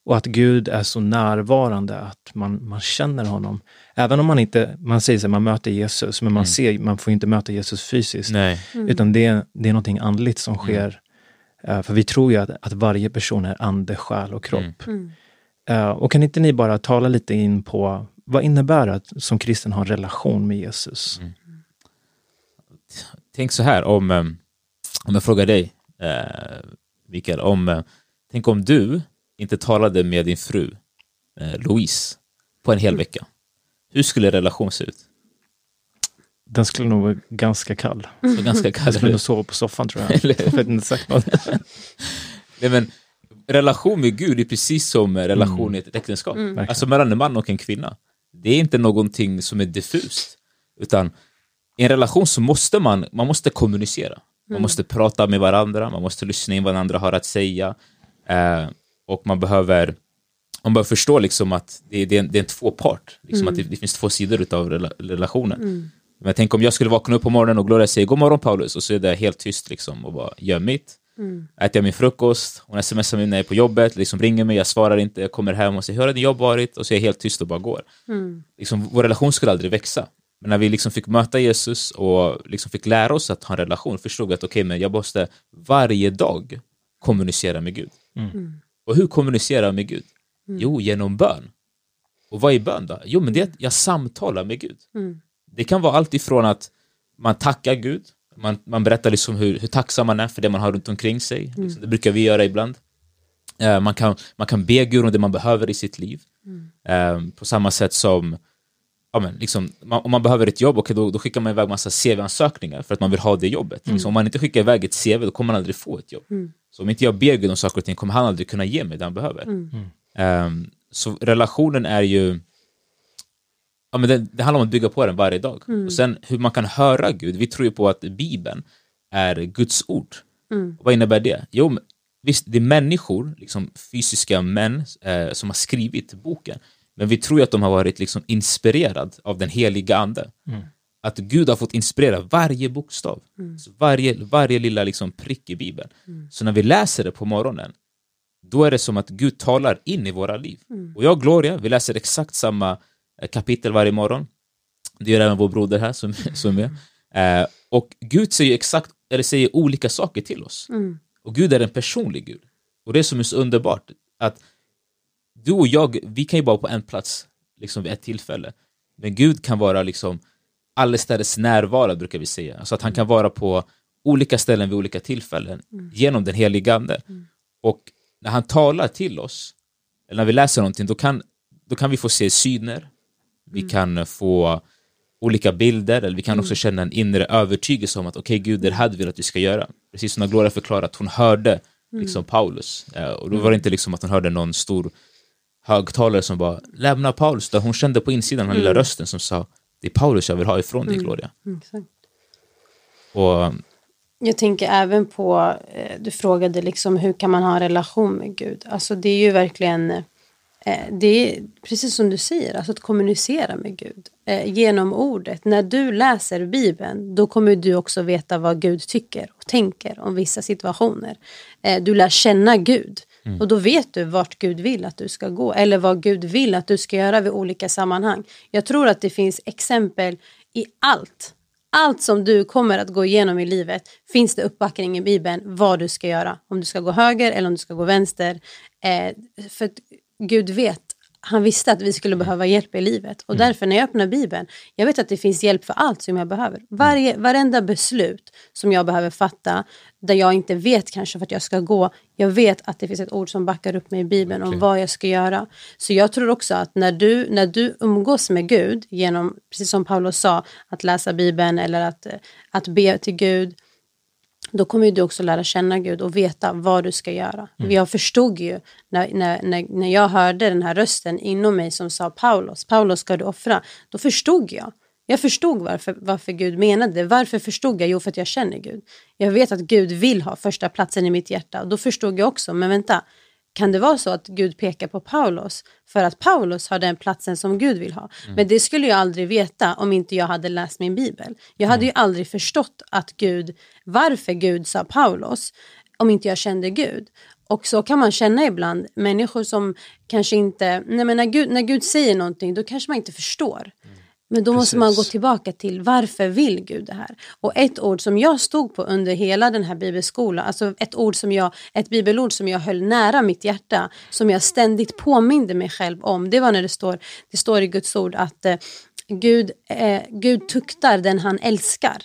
Och att Gud är så närvarande att man, man känner honom. Även om man inte, man säger att man möter Jesus, men man mm. ser, man får inte möta Jesus fysiskt. Nej. Mm. Utan det, det är någonting andligt som mm. sker. Uh, för vi tror ju att, att varje person är ande, själ och kropp. Uh, och kan inte ni bara tala lite in på, vad innebär det att som kristen ha en relation med Jesus? Mm. Tänk så här, om, um, om jag frågar dig, uh, Mikael, om, uh, tänk om du inte talade med din fru eh, Louise på en hel vecka, hur skulle relation se ut? Den skulle nog vara ganska kall. Så ganska kall jag skulle nog sova på soffan tror jag. jag vet inte sagt något. Nej, men, relation med Gud är precis som relation mm. i ett äktenskap. Mm. Alltså mellan en man och en kvinna. Det är inte någonting som är diffust. Utan i en relation så måste man, man måste kommunicera. Man mm. måste prata med varandra, man måste lyssna in vad den andra har att säga. Eh, och man behöver man behöver förstå liksom att det är, det är, en, det är en tvåpart, liksom mm. att det, det, finns två sidor av relationen. Mm. Men tänk om jag skulle vakna upp på morgonen och Gloria säger god morgon Paulus och så är det helt tyst liksom och bara gör mitt. Mm. Äter jag min frukost, hon smsar mig när jag är på jobbet, liksom ringer mig, jag svarar inte, jag kommer hem och säger hur har din jobb varit? Och så är jag helt tyst och bara går. Mm. Liksom, vår relation skulle aldrig växa. Men när vi liksom fick möta Jesus och liksom fick lära oss att ha en relation förstod vi att okay, men jag måste varje dag kommunicera med Gud. Mm. mm. Och hur kommunicerar jag med Gud? Mm. Jo, genom bön. Och vad är bön då? Jo, men det är att jag samtalar med Gud. Mm. Det kan vara allt ifrån att man tackar Gud, man, man berättar liksom hur, hur tacksam man är för det man har runt omkring sig. Mm. Liksom, det brukar vi göra ibland. Uh, man, kan, man kan be Gud om det man behöver i sitt liv. Uh, på samma sätt som ja, men, liksom, man, om man behöver ett jobb, okay, då, då skickar man iväg massa CV-ansökningar för att man vill ha det jobbet. Mm. Liksom, om man inte skickar iväg ett CV, då kommer man aldrig få ett jobb. Mm. Så om inte jag ber Gud om saker och ting kommer han aldrig kunna ge mig det han behöver. Mm. Um, så relationen är ju ja, men det, det, handlar om att bygga på den varje dag. Mm. Och sen hur man kan höra Gud, vi tror ju på att Bibeln är Guds ord. Mm. Vad innebär det? Jo, visst, det är människor, liksom fysiska män, eh, som har skrivit boken. Men vi tror ju att de har varit liksom inspirerade av den heliga ande. Mm. Att Gud har fått inspirera varje bokstav, mm. varje, varje lilla liksom prick i Bibeln. Mm. Så när vi läser det på morgonen, då är det som att Gud talar in i våra liv. Mm. Och jag och Gloria, vi läser exakt samma kapitel varje morgon. Det gör även vår broder här som, som är med. Eh, och Gud säger exakt, eller säger olika saker till oss. Mm. Och Gud är en personlig Gud. Och det som är så underbart, att du och jag, vi kan ju vara på en plats liksom vid ett tillfälle. Men Gud kan vara liksom allestädes närvarande brukar vi säga. Alltså att han kan vara på olika ställen vid olika tillfällen mm. genom den helige Ande. Mm. Och när han talar till oss, eller när vi läser någonting, då kan, då kan vi få se syner, vi mm. kan få olika bilder, eller vi kan också mm. känna en inre övertygelse om att okej, okay, Gud, det här vill att vi ska göra. Precis som när Gloria förklarar att hon hörde mm. liksom, Paulus, eh, och då var det inte liksom att hon hörde någon stor högtalare som bara lämna Paulus, där hon kände på insidan den lilla mm. rösten som sa det är Paulus jag vill ha ifrån dig, mm. Gloria. Mm, exakt. Och, jag tänker även på, eh, du frågade liksom hur kan man ha en relation med Gud? Alltså det är ju verkligen, eh, det är precis som du säger, alltså att kommunicera med Gud eh, genom ordet. När du läser Bibeln, då kommer du också veta vad Gud tycker och tänker om vissa situationer. Du lär känna Gud Mm. Och då vet du vart Gud vill att du ska gå eller vad Gud vill att du ska göra vid olika sammanhang. Jag tror att det finns exempel i allt. Allt som du kommer att gå igenom i livet finns det uppbackning i Bibeln vad du ska göra. Om du ska gå höger eller om du ska gå vänster. Eh, för Gud vet han visste att vi skulle behöva hjälp i livet. Och mm. därför när jag öppnar Bibeln, jag vet att det finns hjälp för allt som jag behöver. Varje, varenda beslut som jag behöver fatta, där jag inte vet kanske för att jag ska gå, jag vet att det finns ett ord som backar upp mig i Bibeln okay. om vad jag ska göra. Så jag tror också att när du, när du umgås med Gud, genom, precis som Paulus sa, att läsa Bibeln eller att, att be till Gud, då kommer du också lära känna Gud och veta vad du ska göra. Mm. Jag förstod ju när, när, när, när jag hörde den här rösten inom mig som sa Paulus, Paulus ska du offra. Då förstod jag. Jag förstod varför, varför Gud menade det. Varför förstod jag? Jo, för att jag känner Gud. Jag vet att Gud vill ha första platsen i mitt hjärta. Och då förstod jag också, men vänta, kan det vara så att Gud pekar på Paulus för att Paulus har den platsen som Gud vill ha? Mm. Men det skulle jag aldrig veta om inte jag hade läst min bibel. Jag hade mm. ju aldrig förstått att Gud, varför Gud sa Paulus om inte jag kände Gud. Och så kan man känna ibland, människor som kanske inte, nej men när Gud, när Gud säger någonting då kanske man inte förstår. Mm. Men då Precis. måste man gå tillbaka till varför vill Gud det här? Och ett ord som jag stod på under hela den här bibelskolan, alltså ett, ord som jag, ett bibelord som jag höll nära mitt hjärta, som jag ständigt påminde mig själv om, det var när det står, det står i Guds ord att eh, Gud, eh, Gud tuktar den han älskar.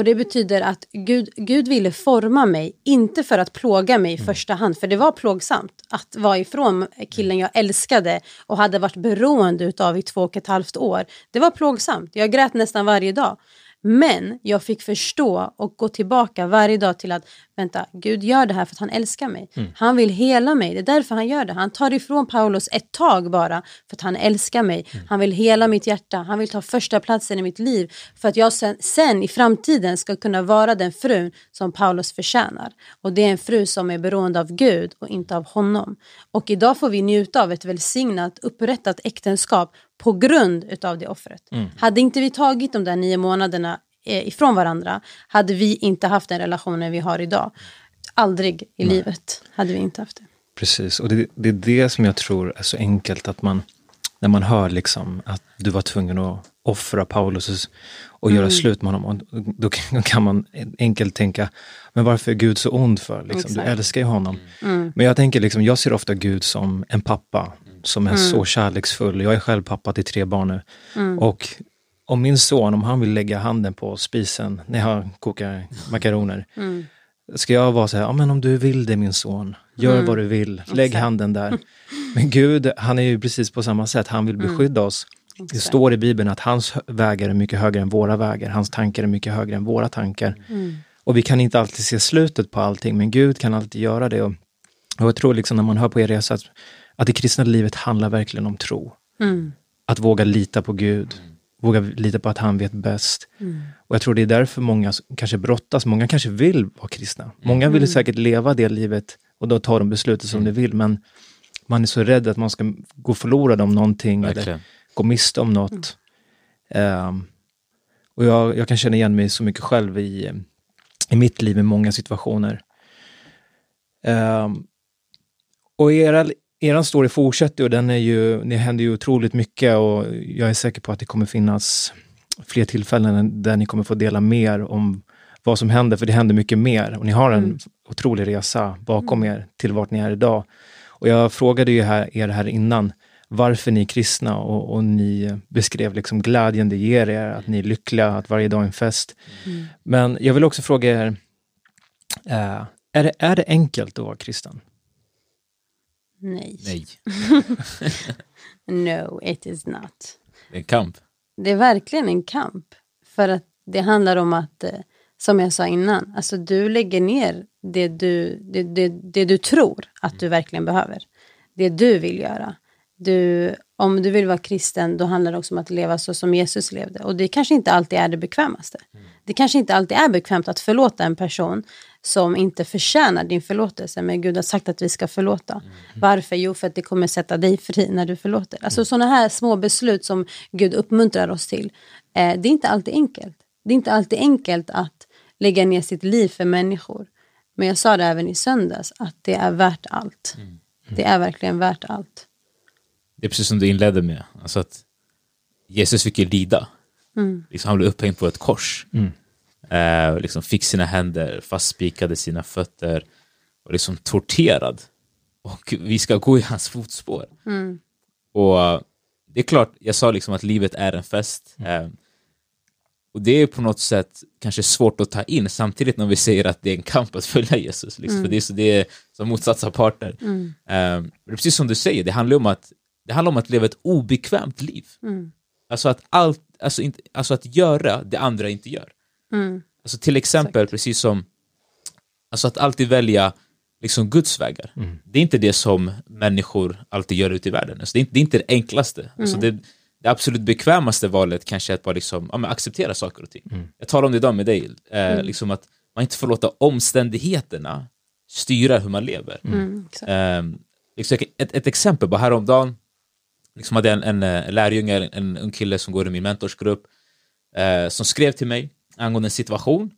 Och det betyder att Gud, Gud ville forma mig, inte för att plåga mig i mm. första hand, för det var plågsamt att vara ifrån killen jag älskade och hade varit beroende av i två och ett halvt år. Det var plågsamt, jag grät nästan varje dag. Men jag fick förstå och gå tillbaka varje dag till att vänta, Gud gör det här för att han älskar mig. Mm. Han vill hela mig, det är därför han gör det. Han tar ifrån Paulus ett tag bara för att han älskar mig. Mm. Han vill hela mitt hjärta, han vill ta första platsen i mitt liv för att jag sen, sen, i framtiden ska kunna vara den frun som Paulus förtjänar. Och det är en fru som är beroende av Gud och inte av honom. Och idag får vi njuta av ett välsignat upprättat äktenskap på grund utav det offret. Mm. Hade inte vi tagit de där nio månaderna eh, ifrån varandra hade vi inte haft den relationen vi har idag. Aldrig i Nej. livet hade vi inte haft det. Precis, och det, det, är det som jag tror är så enkelt att man, när man hör liksom att du var tvungen att offra Paulus och göra mm. slut med honom, då kan man enkelt tänka, men varför är Gud så ond för? Liksom? Du älskar ju honom. Mm. Men jag tänker, liksom, jag ser ofta Gud som en pappa som är mm. så kärleksfull. Jag är själv pappa till tre barn nu. Mm. Och om min son, om han vill lägga handen på spisen när jag kokar makaroner, mm. ska jag vara så här, ja men om du vill det min son, gör mm. vad du vill, lägg Exakt. handen där. Men Gud, han är ju precis på samma sätt, han vill mm. beskydda oss. Det står i Bibeln att hans vägar är mycket högre än våra vägar, hans tankar är mycket högre än våra tankar. Mm. Och vi kan inte alltid se slutet på allting, men Gud kan alltid göra det. Och, och jag tror liksom när man hör på er resa att att det kristna livet handlar verkligen om tro. Mm. Att våga lita på Gud, våga lita på att han vet bäst. Mm. Och jag tror det är därför många kanske brottas, många kanske vill vara kristna. Många vill mm. säkert leva det livet och då tar de beslutet som de vill, men man är så rädd att man ska gå förlorad om någonting verkligen. eller gå miste om något. Um, och jag, jag, kan känna igen mig så mycket själv i, i mitt liv i många situationer. Um, och era, er story fortsätter och den är ju, det händer ju otroligt mycket och jag är säker på att det kommer finnas fler tillfällen där ni kommer få dela mer om vad som händer, för det händer mycket mer och ni har en mm. otrolig resa bakom mm. er till vart ni är idag. Och jag frågade ju här, er här innan varför ni är kristna och, och ni beskrev liksom glädjen det ger er, att ni är lyckliga, att varje dag är en fest. Mm. Men jag vill också fråga er, äh, är, det, är det enkelt att vara kristen? Nej. Nej. no, it is not. Det är en kamp. Det är verkligen en kamp. För att det handlar om att, eh, som jag sa innan, alltså du lägger ner det du, det, det, det du tror att du verkligen behöver. Det du vill göra. Du, om du vill vara kristen, då handlar det också om att leva så som Jesus levde. Och det kanske inte alltid är det bekvämaste. Mm. Det kanske inte alltid är bekvämt att förlåta en person som inte förtjänar din förlåtelse. Men Gud har sagt att vi ska förlåta. Mm. Varför? Jo, för att det kommer sätta dig fri när du förlåter. Alltså mm. sådana här små beslut som Gud uppmuntrar oss till. Eh, det är inte alltid enkelt. Det är inte alltid enkelt att lägga ner sitt liv för människor. Men jag sa det även i söndags, att det är värt allt. Det är verkligen värt allt. Det är precis som du inledde med, alltså att Jesus fick ju lida. Liksom, han blev upphängd på ett kors. Eh, och liksom fick sina händer fastspikade sina fötter och liksom torterad. Och vi ska gå i hans fotspår. Och eh, det är klart, jag sa liksom att livet är en fest. Eh, och det är på något sätt kanske svårt att ta in samtidigt när vi säger att det är en kamp att följa Jesus. Liksom, För det är, så, det är som motsatta parter. Eh, men precis som du säger, det handlar om att, det handlar om att leva ett obekvämt liv. Alltså, att allt, alltså, inte, alltså att göra det andra inte gör. Alltså till exempel, precis som alltså att alltid välja liksom Guds vägar. Det är inte det som människor alltid gör ute i världen. Alltså det, är inte, det är inte det enklaste. Alltså det, det absolut bekvämaste valet kanske är att bara liksom, ja, men acceptera saker och ting. Jag talar om det idag med dig, eh, liksom att man inte får låta omständigheterna styra hur man lever. Mm, exakt. Eh, liksom, ett, ett exempel, bara häromdagen liksom hade jag en, en eh, lärjunge, en, en ung kille som går i min mentorsgrupp, eh, som skrev till mig angående en situation.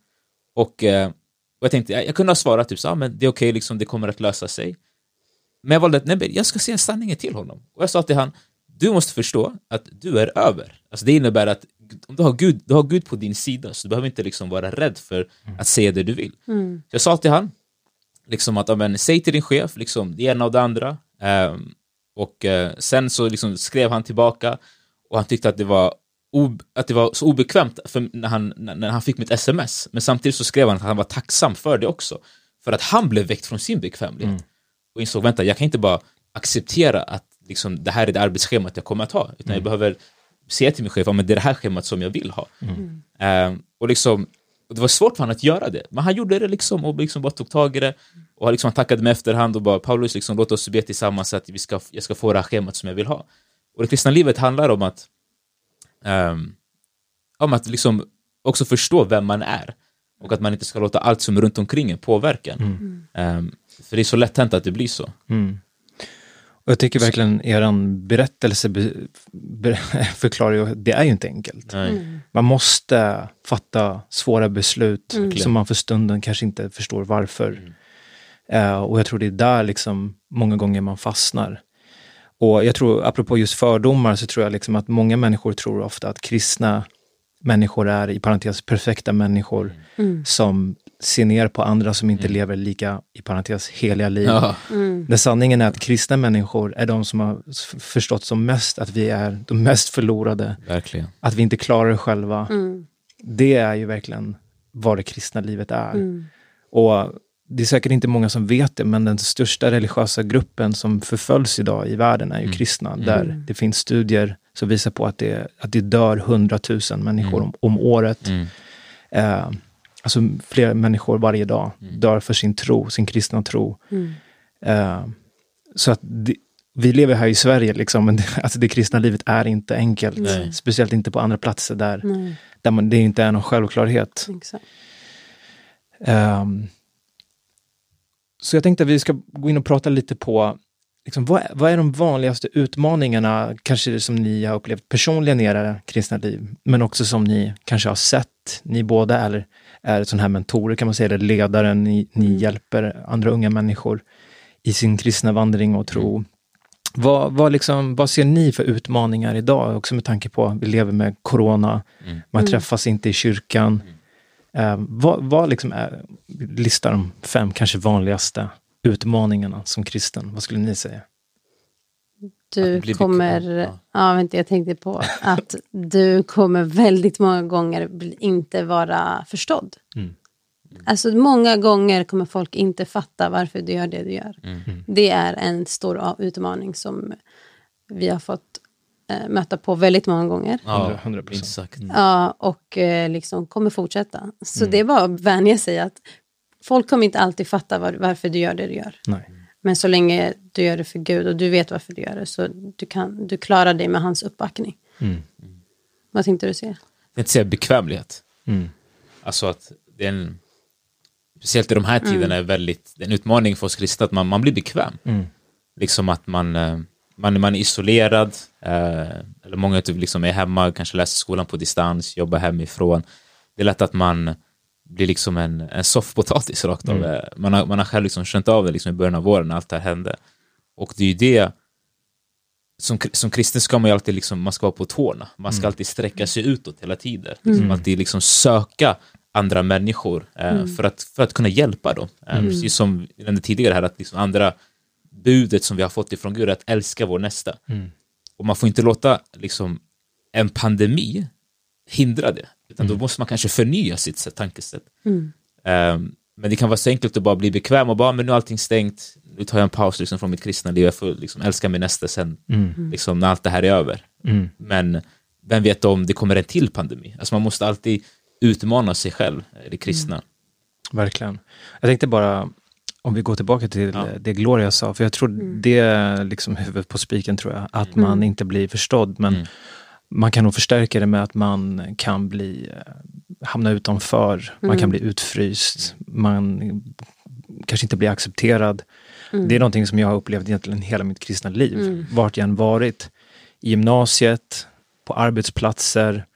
Och, eh, och jag tänkte, jag, jag kunde ha svarat typ så, ah, men det är okej, liksom, det kommer att lösa sig. Men jag valde att, nej, jag ska säga sanningen till honom. Och jag sa till han, du måste förstå att du är över. Alltså det innebär att om du har Gud, du har Gud på din sida, så du behöver inte liksom vara rädd för att säga det du vill. Så jag sa till han, liksom att, ja, men, säg till din chef, liksom, det ena och det andra. Ehm, och eh, sen så liksom skrev han tillbaka och han tyckte att det var, att det var så obekvämt för när, han, när han fick mitt sms. Men samtidigt så skrev han att han var tacksam för det också. För att han blev väckt från sin bekvämlighet. Och insåg, vänta, jag kan inte bara acceptera att liksom, det här är det arbetsschemat jag kommer att ha. Utan jag behöver säga till min chef, men det är det här schemat som jag vill ha. Ehm, och liksom, och det var svårt för honom att göra det, men han gjorde det liksom och liksom bara tog tag i det. Och han liksom han tackade mig efterhand och bara Paulus, liksom, låt oss be tillsammans så att vi ska, jag ska få det här schemat som jag vill ha. Och det kristna livet handlar om att, ehm, om att liksom också förstå vem man är. Och att man inte ska låta allt som är runt omkring en påverka en. Ehm, för det är så lätt hänt att det blir så. Och jag tycker verkligen eran berättelse be, be, förklarar ju, det är ju inte enkelt. Nej. Man måste fatta svåra beslut som man för stunden kanske inte förstår varför. Eh, och jag tror det är där liksom många gånger man fastnar. Och jag tror, apropå just fördomar, så tror jag liksom att många människor tror ofta att kristna människor är, i parentes, perfekta människor som ser ner på andra som inte lever lika, i parentes, heliga liv. Ja. Den sanningen är att kristna människor är de som har förstått som mest att vi är de mest förlorade, Verkligen. att vi inte klarar det själva. Det är ju verkligen vad det kristna livet är. Och det är säkert inte många som vet det, men den största religiösa gruppen som förföljs idag i världen är ju kristna. Där det finns studier som visar på att det, att det dör hundratusen människor om, om året. Eh, alltså fler människor varje dag dör för sin tro, sin kristna tro. Eh, så att det, vi lever här i Sverige, liksom, men det, alltså det kristna livet är inte enkelt. Nej. Speciellt inte på andra platser där, Nej, där man, det inte är någon självklarhet. exakt. Så jag tänkte att vi ska gå in och prata lite på liksom, vad, vad är de vanligaste utmaningarna, kanske som ni har upplevt personligen i era kristna liv, men också som ni kanske har sett, ni båda eller är sådana här mentorer kan man säga, eller ledare, ni, ni hjälper andra unga människor i sin kristna vandring och tro. Vad, vad, liksom, vad ser ni för utmaningar idag, också med tanke på att vi lever med corona, man träffas inte i kyrkan. Eh, vad vad liksom är, lista de fem kanske vanligaste utmaningarna som kristen? Vad skulle ni säga? Du kommer, bekväm, ja. vänta, jag tänkte på att du kommer väldigt många gånger bli- inte vara förstådd. Alltså många gånger kommer folk inte fatta varför du gör det du gör. Det är en stor utmaning som vi har fått möta på väldigt många gånger. Ja, 100%. minst sagt. Ja, och eh, liksom kommer fortsätta. Så det är bara att vänja sig att folk kommer inte alltid fatta var, varför du gör det du gör. Nej. Men så länge du gör det för Gud och du vet varför du gör det så du, kan, du klarar dig med hans uppbackning. Vad tänkte du säga? Jag tänkte säga bekvämlighet. Alltså att det är en, speciellt i de här tiderna är väldigt, det är en utmaning för oss kristna att man, man blir bekväm. Liksom att man, eh, man, man är isolerad, eh, eller många typ liksom är hemma, kanske läser skolan på distans, jobbar hemifrån. Det är lätt att man blir liksom en, en soffpotatis rakt av. Mm. Man, har, man har själv liksom känt av det liksom i början av våren när allt det här hände. Och det är ju det, som, som kristen ska man ju alltid liksom, man ska vara på tårna. Man ska mm. alltid sträcka sig utåt hela tiden. Liksom, mm. Alltid liksom söka andra människor eh, mm. för, att, för att kunna hjälpa dem. Eh, mm. Precis som vi nämnde tidigare här, att liksom andra budet som vi har fått ifrån Gud är att älska vår nästa. Mm. Och man får inte låta liksom, en pandemi hindra det, utan då mm. måste man kanske förnya sitt tankesätt. Um, men det kan vara så enkelt att bara bli bekväm och bara, men nu är allting stängt, nu tar jag en paus liksom, från mitt kristna liv, jag får liksom, älska min nästa sen, mm. liksom, när allt det här är över. Mm. Men vem vet om det kommer en till pandemi? Alltså man måste alltid utmana sig själv, det kristna. Mm. Verkligen. Jag tänkte bara, om vi går tillbaka till ja. det Gloria sa, för jag tror mm. det är liksom huvudet på spiken, tror jag, att mm. man inte blir förstådd. Men mm. man kan nog förstärka det med att man kan bli, eh, hamna utanför, man kan mm. bli utfryst, man kanske inte blir accepterad. Mm. Det är någonting som jag har upplevt egentligen hela mitt kristna liv, mm. vart jag än varit. I gymnasiet, på arbetsplatser,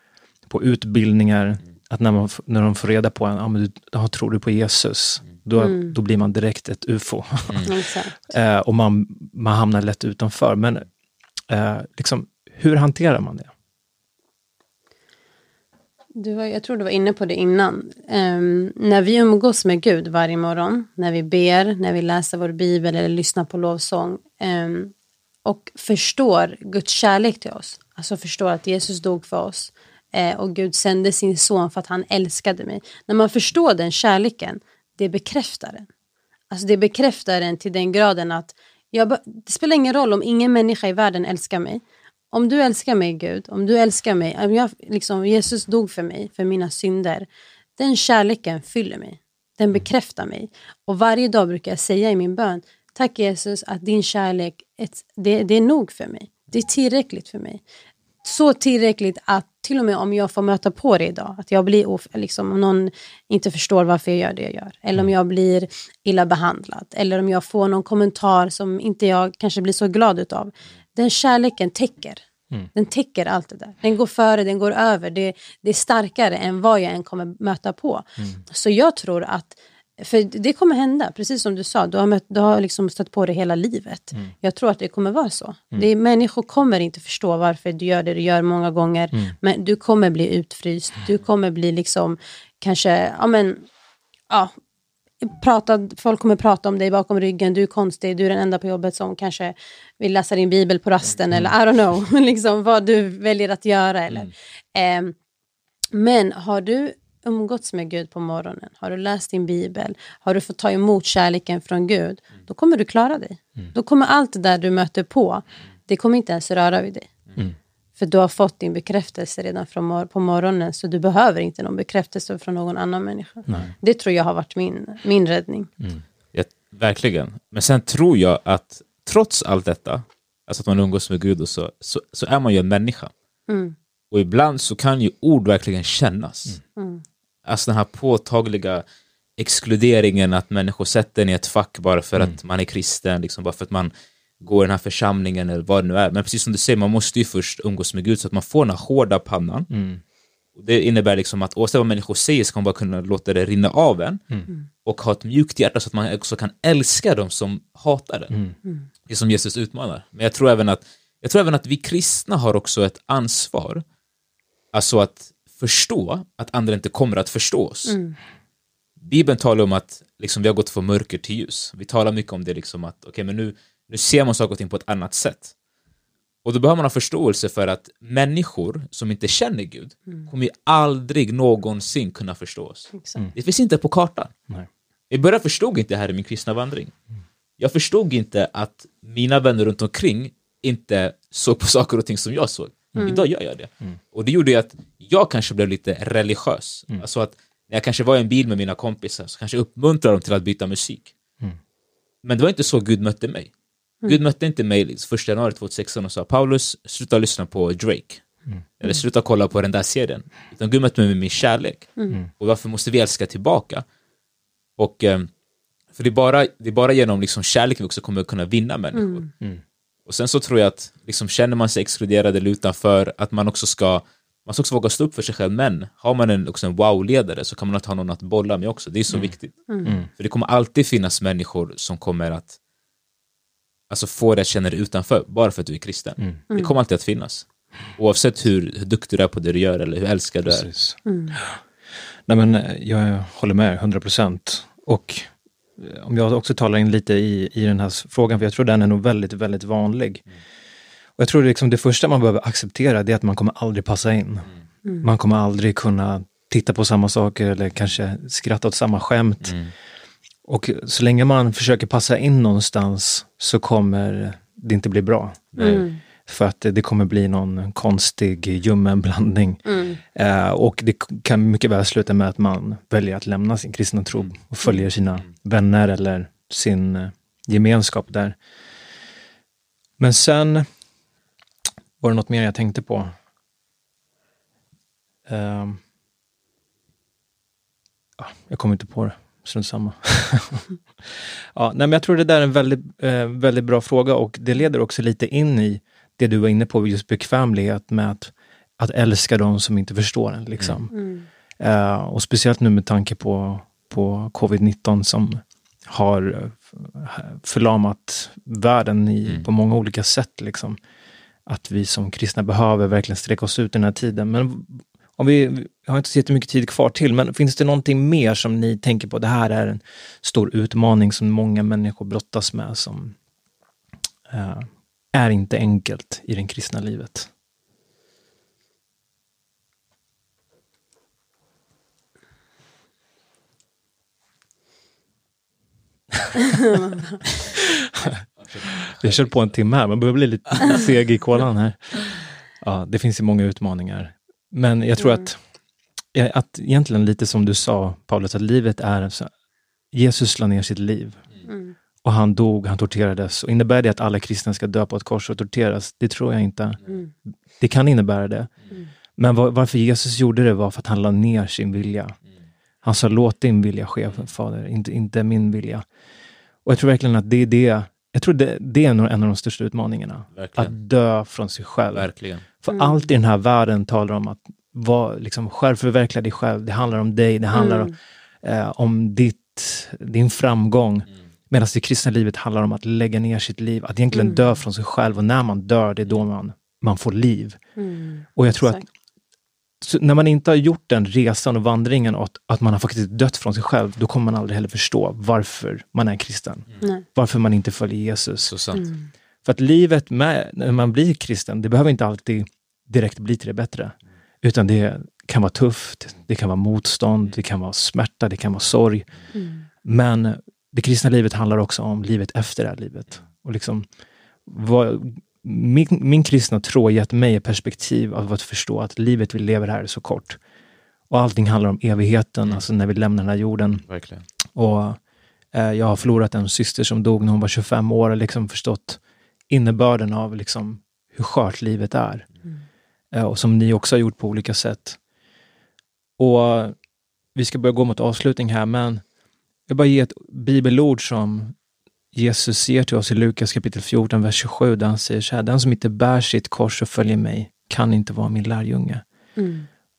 på utbildningar. Att när, man, när de får reda på en, ah, men du, tror du på Jesus? Då, mm. då blir man direkt ett ufo. Mm. eh, och man, man hamnar lätt utanför. Men eh, liksom, hur hanterar man det? Du var, jag tror du var inne på det innan. Um, när vi umgås med Gud varje morgon, när vi ber, när vi läser vår bibel eller lyssnar på lovsång um, och förstår Guds kärlek till oss, alltså förstår att Jesus dog för oss uh, och Gud sände sin son för att han älskade mig. När man förstår den kärleken det bekräftar den. Alltså det bekräftar en till den graden att jag, det spelar ingen roll om ingen människa i världen älskar mig. Om du älskar mig Gud, om du älskar mig, om jag, liksom, Jesus dog för mig, för mina synder. Den kärleken fyller mig. Den bekräftar mig. Och varje dag brukar jag säga i min bön, tack Jesus att din kärlek, det, det är nog för mig. Det är tillräckligt för mig så tillräckligt att till och med om jag får möta på det idag, att jag blir of, liksom, om någon inte förstår varför jag gör det jag gör, eller om mm. jag blir illa behandlad, eller om jag får någon kommentar som inte jag kanske blir så glad utav. Den kärleken täcker. Mm. Den täcker allt det där. Den går före, den går över. Det, det är starkare än vad jag än kommer möta på. Mm. Så jag tror att för det kommer hända, precis som du sa, du har, mött, du har liksom stött på det hela livet. Mm. Jag tror att det kommer vara så. Mm. Det är, människor kommer inte förstå varför du gör det du gör många gånger, mm. men du kommer bli utfryst, du kommer bli liksom kanske, ja men, ja, prata, folk kommer prata om dig bakom ryggen, du är konstig, du är den enda på jobbet som kanske vill läsa din bibel på rasten, mm. eller I don't know, liksom vad du väljer att göra. Eller. Eh, men har du umgåtts med Gud på morgonen, har du läst din bibel, har du fått ta emot kärleken från Gud, då kommer du klara dig. Mm. Då kommer allt det där du möter på, det kommer inte ens röra vid dig. Mm. För du har fått din bekräftelse redan från mor på morgonen, så du behöver inte någon bekräftelse från någon annan människa. Nej. Det tror jag har varit min, min räddning. Mm. Ja, verkligen. Men sen tror jag att trots allt detta, alltså att man umgås med Gud och så, så, så är man ju en människa. Mm. Och ibland så kan ju ord verkligen kännas. Mm. Alltså den här påtagliga exkluderingen att människor sätter en i ett fack bara för mm. att man är kristen, liksom bara för att man går i den här församlingen eller vad det nu är. Men precis som du säger, man måste ju först umgås med Gud så att man får den här hårda pannan. Mm. Det innebär liksom att oavsett vad människor säger ska man bara kunna låta det rinna av en mm. och ha ett mjukt hjärta så att man också kan älska dem som hatar den. Mm. mm. Det är som Jesus utmanar. Men jag tror, även att, jag tror även att vi kristna har också ett ansvar, alltså att förstå att andra inte kommer att förstå oss. Mm. Bibeln talar om att liksom, vi har gått från mörker till ljus. Vi talar mycket om det, liksom att okay, men nu, nu ser man saker och ting på ett annat sätt. Och då behöver man ha förståelse för att människor som inte känner Gud mm. kommer ju aldrig någonsin kunna förstå oss. Mm. Det finns inte på kartan. Nej. I början förstod inte det här i min kristna vandring. Mm. Jag förstod inte att mina vänner runt omkring inte såg på saker och ting som jag såg. Mm. Idag gör jag det. Mm. Och det gjorde ju att jag kanske blev lite religiös. Mm. Alltså att när jag kanske var i en bil med mina kompisar så kanske jag uppmuntrade dem till att byta musik. Mm. Men det var inte så Gud mötte mig. Mm. Gud mötte inte mig första januari 2016 och sa Paulus, sluta lyssna på Drake. Mm. Eller sluta kolla på den där serien. Utan Gud mötte mig med min kärlek. Och varför måste vi älska tillbaka? Och eh, för det är bara, det är bara genom liksom kärlek vi också kommer kunna vinna människor. Och sen så tror jag att liksom, känner man sig exkluderad eller utanför, att man också ska man ska också våga stå upp för sig själv, men har man en, också en wow-ledare så kan man ha någon att bolla med också. Det är så viktigt. För det kommer alltid finnas människor som kommer att alltså, få dig att känna dig utanför, bara för att du är kristen. Det kommer alltid att finnas. Oavsett hur, hur duktig du är på det du gör eller hur älskad du är. Precis. Nej, men eh, jag håller med 100 procent. Och om jag också talar in lite i, i den här frågan, för jag tror den är nog väldigt, väldigt vanlig. Och jag tror det, liksom det första man behöver acceptera det är att man kommer aldrig passa in. Man kommer aldrig kunna titta på samma saker eller kanske skratta åt samma skämt. Och så länge man försöker passa in någonstans så kommer det inte bli bra. Mm. För att det, kommer bli någon konstig ljummen blandning. Eh, och det kan mycket väl sluta med att man väljer att lämna sin kristna tro och följer sina vänner eller sin eh, gemenskap där. Men sen var det något mer jag tänkte på. Ja, jag kommer inte på det. Strunt samma. ja, nej, men jag tror det där är en väldigt, eh, väldigt bra fråga och det leder också lite in i det du var inne på, just bekvämlighet med att, att älska de som inte förstår en. Liksom. Eh, och speciellt nu med tanke på, på covid-19 som har eh, förlamat världen i, på många olika sätt. Liksom. Att vi som kristna behöver verkligen sträcka oss ut i den här tiden. Men om vi, vi har inte så jättemycket tid kvar till, men finns det någonting mer som ni tänker på? Det här är en stor utmaning som många människor brottas med som eh, är inte enkelt i det kristna livet. Vi har kört på en timme här, man börjar bli lite seg i kolan här. Ja, det finns ju många utmaningar. Men jag tror att, ja, att egentligen lite som du sa Paulus, att livet är så, Jesus la ner sitt liv. Och han dog, han torterades. Och innebär det att alla kristna ska dö på ett kors och torteras? Det tror jag inte. Det kan innebära det. Men var, varför Jesus gjorde det var för att han la ner sin vilja. Han sa, låt din vilja ske, Fader, inte, inte min vilja. Och jag tror verkligen att det är det, jag tror det, det är en av de största utmaningarna. Verkligen. Att dö från sig själv. Verkligen. För allt i den här världen talar om att var, liksom, självförverkliga dig själv. Det handlar om dig, det handlar om, eh, om ditt, din framgång. Medan det kristna livet handlar om att lägga ner sitt liv, att egentligen dö från sig själv. Och när man dör, det är då man, man får liv. Och jag tror att Exakt. så när man inte har gjort den resan och vandringen och att, att man har faktiskt dött från sig själv, då kommer man aldrig heller förstå varför man är kristen. Nej. Varför man inte följer Jesus. Så sant. För att livet med, när man blir kristen, det behöver inte alltid direkt bli till det bättre. Utan det kan vara tufft, det kan vara motstånd, det kan vara smärta, det kan vara sorg. Men det kristna livet handlar också om livet efter det här livet. Och liksom, vad, min, min kristna tro har gett mig ett perspektiv av att förstå att livet vi lever här är så kort. Och allting handlar om evigheten, alltså när vi lämnar den här jorden. Verkligen. Och eh, jag har förlorat en syster som dog när hon var 25 år och liksom förstått innebörden av liksom hur skört livet är. Eh, och som ni också har gjort på olika sätt. Och vi ska börja gå mot avslutning här, men jag bara ge ett bibelord som Jesus ger till oss i Lukas kapitel 14, vers 27, där han säger så här, den som inte bär sitt kors och följer mig kan inte vara min lärjunge.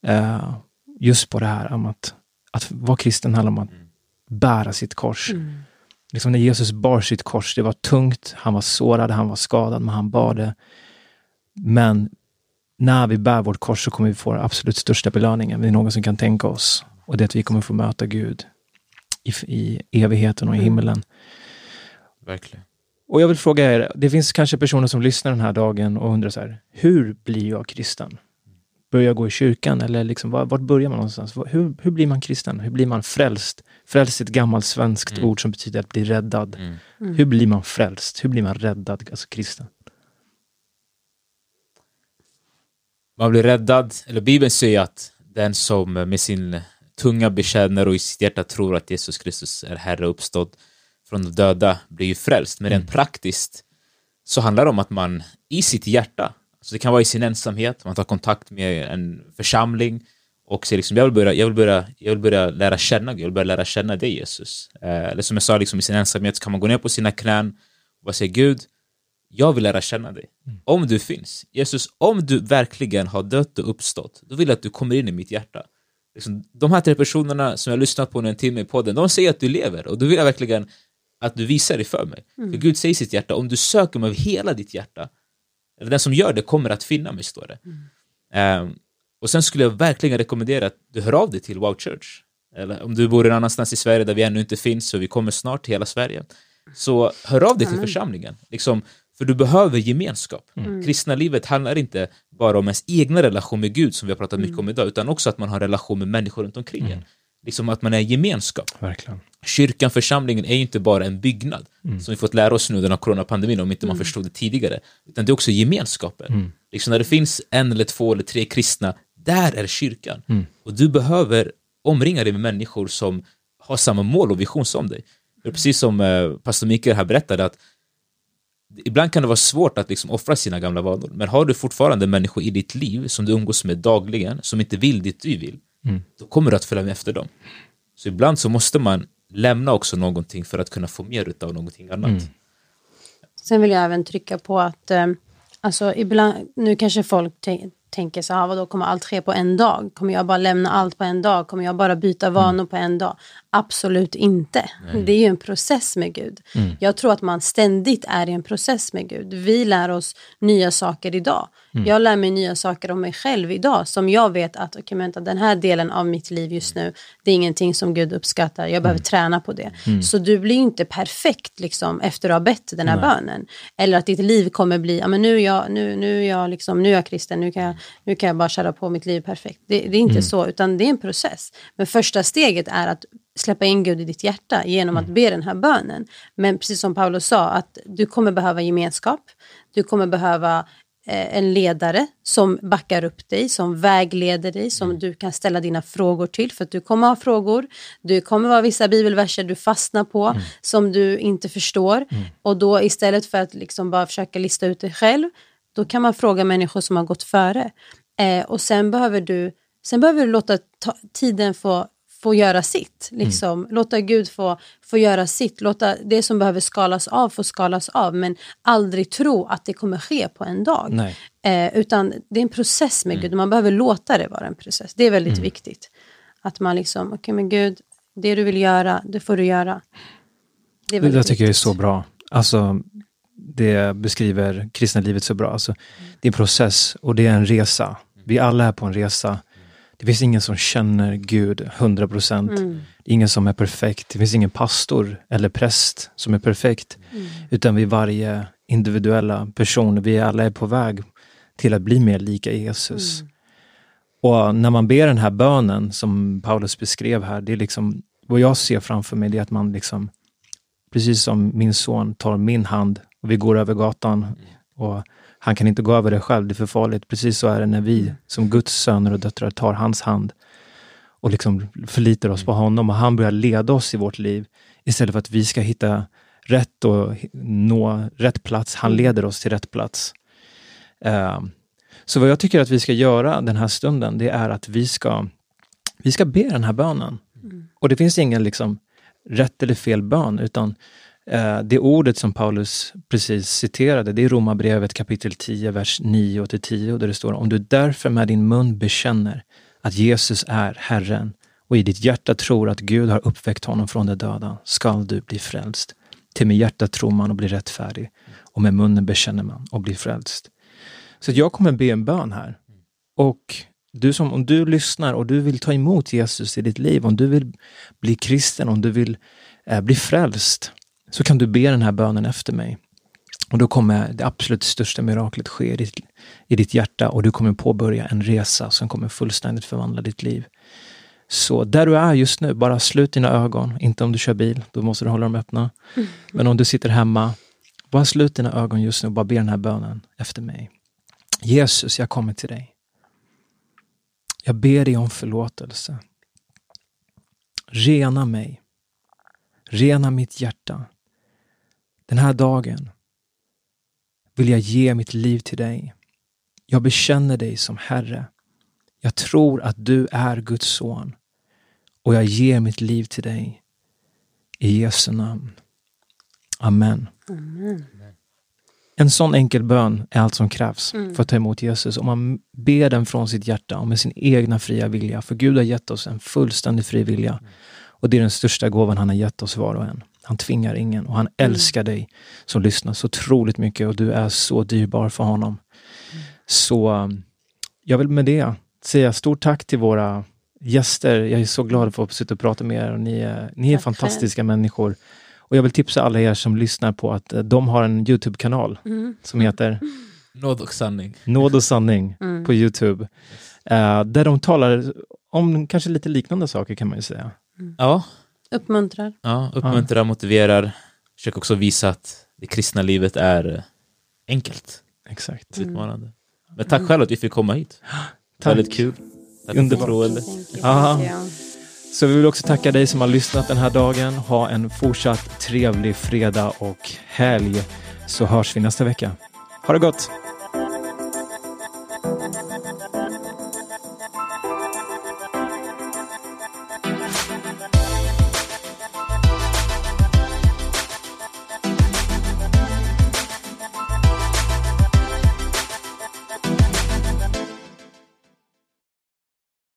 Eh, just på det här om att, att vara kristen handlar om att bära sitt kors. Liksom när Jesus bar sitt kors, det var tungt, han var sårad, han var skadad, men han bar det. Men när vi bär vårt kors så kommer vi få den absolut största belöningen vi någonsin kan tänka oss. Och det är att vi kommer få möta Gud i, i evigheten och i himmelen. Verkligen. Och jag vill fråga er, det finns kanske personer som lyssnar den här dagen och undrar så här, hur blir jag kristen? Börjar jag gå i kyrkan eller liksom, var, vart börjar man någonstans? Hur, hur blir man kristen? Hur blir man frälst? Frälst är ett gammalt svenskt ord som betyder att bli räddad. Hur blir man frälst? Hur blir man räddad, alltså kristen? Man blir räddad, eller Bibeln säger att den som med sin tunga bekänner och i sitt hjärta tror att Jesus Kristus är Herre och uppstådd från de döda blir ju frälst. Men rent praktiskt så handlar det om att man i sitt hjärta, så det kan vara i sin ensamhet, man tar kontakt med en församling och säger liksom, jag vill börja, jag vill börja, jag vill börja lära känna Gud, jag vill börja lära känna dig Jesus. Eh, eller som jag sa, liksom, i sin ensamhet så kan man gå ner på sina knän och bara säga Gud, jag vill lära känna dig. Mm. Om du finns. Jesus, om du verkligen har dött och uppstått, då vill jag att du kommer in i mitt hjärta. Liksom, de här tre personerna som jag har lyssnat på nu en timme i podden, de säger att du lever och då vill jag verkligen att du visar det för mig. Mm. För Gud säger i sitt hjärta, om du söker mig av hela ditt hjärta, eller den som gör det kommer att finna mig, står det. Mm. Um, och sen skulle jag verkligen rekommendera att du hör av dig till Wow Church. Eller om du bor någon annanstans i Sverige där vi ännu inte finns, och vi kommer snart till hela Sverige. Så hör av dig till församlingen. Liksom, för du behöver gemenskap. Mm. Kristna livet handlar inte bara om ens egna relation med Gud, som vi har pratat mycket om mm. idag, utan också att man har relation med människor runt omkring mm. en. Liksom att man är gemenskap. Verkligen. Kyrkan, församlingen, är ju inte bara en byggnad, mm. som vi fått lära oss nu under coronapandemin, om inte man mm. förstod det tidigare, utan det är också gemenskapen. Mm. Liksom när det finns en eller två eller tre kristna, där är kyrkan. Mm. Och du behöver omringa dig med människor som har samma mål och vision som dig. Precis som eh, pastor Mikael här berättade, att ibland kan det vara svårt att liksom offra sina gamla vanor, men har du fortfarande människor i ditt liv som du umgås med dagligen, som inte vill dit du vill, mm. då kommer du att följa med efter dem. Så ibland så måste man lämna också någonting för att kunna få mer av någonting annat. Mm. Sen vill jag även trycka på att eh, alltså ibland, nu kanske folk tänker så här, vadå kommer allt ske på en dag? Kommer jag bara lämna allt på en dag? Kommer jag bara byta vanor mm. på en dag? Absolut inte. Nej. Det är ju en process med Gud. Mm. Jag tror att man ständigt är i en process med Gud. Vi lär oss nya saker idag. Mm. Jag lär mig nya saker om mig själv idag som jag vet att okay, vänta, den här delen av mitt liv just nu, det är ingenting som Gud uppskattar. Jag behöver mm. träna på det. Mm. Så du blir inte perfekt liksom, efter att ha bett den här Nej. bönen. Eller att ditt liv kommer bli, ja, men nu, är jag, nu, nu, är jag liksom, nu är jag kristen, nu kan jag, nu kan jag bara köra på mitt liv perfekt. Det, det är inte mm. så, utan det är en process. Men första steget är att släppa in Gud i ditt hjärta genom att mm. be den här bönen. Men precis som Paulus sa, att du kommer behöva gemenskap. Du kommer behöva eh, en ledare som backar upp dig, som vägleder dig, som mm. du kan ställa dina frågor till. För att du kommer ha frågor. Det kommer vara vissa bibelverser du fastnar på mm. som du inte förstår. Mm. Och då istället för att liksom bara försöka lista ut det själv, då kan man fråga människor som har gått före. Eh, och sen behöver du Sen behöver du låta tiden få få göra sitt. Mm. Liksom. Mm. Låta Gud få, få göra sitt. Låta det som behöver skalas av få skalas av. Men aldrig tro att det kommer ske på en dag. Eh, utan det är en process med mm. Gud. Man behöver låta det vara en process. Det är väldigt mm. viktigt. Att man liksom, okej okay, men Gud, det du vill göra, det får du göra. Det, det tycker jag är så bra. Alltså, det beskriver kristna livet så bra. Alltså, det är en process och det är en resa. Vi alla är på en resa. Det finns ingen som känner Gud 100 procent. Mm. Ingen som är perfekt. Det finns ingen pastor eller präst som är perfekt. Mm. Utan vi varje individuella person, vi alla är på väg till att bli mer lika Jesus. Mm. Och när man ber den här bönen som Paulus beskrev här, det är liksom, vad jag ser framför mig, det är att man liksom, precis som min son tar min hand och vi går över gatan mm. och han kan inte gå över det själv, det är för farligt. Precis så är det när vi mm. som Guds söner och döttrar tar hans hand och liksom förlitar oss på mm. honom och han börjar leda oss i vårt liv istället för att vi ska hitta rätt och nå rätt plats. Han mm. leder oss till rätt plats. Uh, så vad jag tycker att vi ska göra den här stunden, det är att vi ska, vi ska be den här bönen. Och det finns ingen liksom rätt eller fel bön, utan Eh, det ordet som Paulus precis citerade, det är Romarbrevet kapitel 10, vers 9-10, där det står om du därför med din mun bekänner att Jesus är Herren och i ditt hjärta tror att Gud har uppväckt honom från de döda, skall du bli frälst. Till med hjärtat tror man och blir rättfärdig och med munnen bekänner man och blir frälst. Så jag kommer be en bön här. Och du som, om du lyssnar och du vill ta emot Jesus i ditt liv, om du vill bli kristen, om du vill eh, bli frälst, så kan du be den här bönen efter mig. Och då kommer det absolut största miraklet ske i ditt, i ditt hjärta och du kommer påbörja en resa som kommer fullständigt förvandla ditt liv. Så där du är just nu, bara slut dina ögon. Inte om du kör bil, då måste du hålla dem öppna. Mm. Men om du sitter hemma, bara slut dina ögon just nu och bara be den här bönen efter mig. Jesus, jag kommer till dig. Jag ber dig om förlåtelse. Rena mig. Rena mitt hjärta. Den här dagen vill jag ge mitt liv till dig. Jag bekänner dig som Herre. Jag tror att du är Guds son och jag ger mitt liv till dig. I Jesu namn. Amen. Amen. En sån enkel bön är allt som krävs mm. för att ta emot Jesus. Om man ber den från sitt hjärta och med sin egna fria vilja. För Gud har gett oss en fullständig fri vilja. Mm. Och det är den största gåvan han har gett oss var och en. Han tvingar ingen och han mm. älskar dig som lyssnar så otroligt mycket och du är så dyrbar för honom. Mm. Så um, jag vill med det säga stort tack till våra gäster. Jag är så glad för att få sitta och prata med er. Och ni är, ni är fantastiska människor. Och jag vill tipsa alla er som lyssnar på att eh, de har en Youtube-kanal mm. som heter Nåd och sanning. Nåd och sanning mm. på Youtube. Uh, där de talar om kanske lite liknande saker kan man ju säga. Mm. Ja. Uppmuntrar. Ja, uppmuntrar, ja. motiverar. Försöker också visa att det kristna livet är eh, enkelt. Exakt. Utmanande. Men tack själv att vi fick komma hit. Tack. Väldigt kul. Underbart. Så vi vill också tacka dig som har lyssnat den här dagen. Ha en fortsatt trevlig fredag och helg så hörs vi nästa vecka. Ha det gott!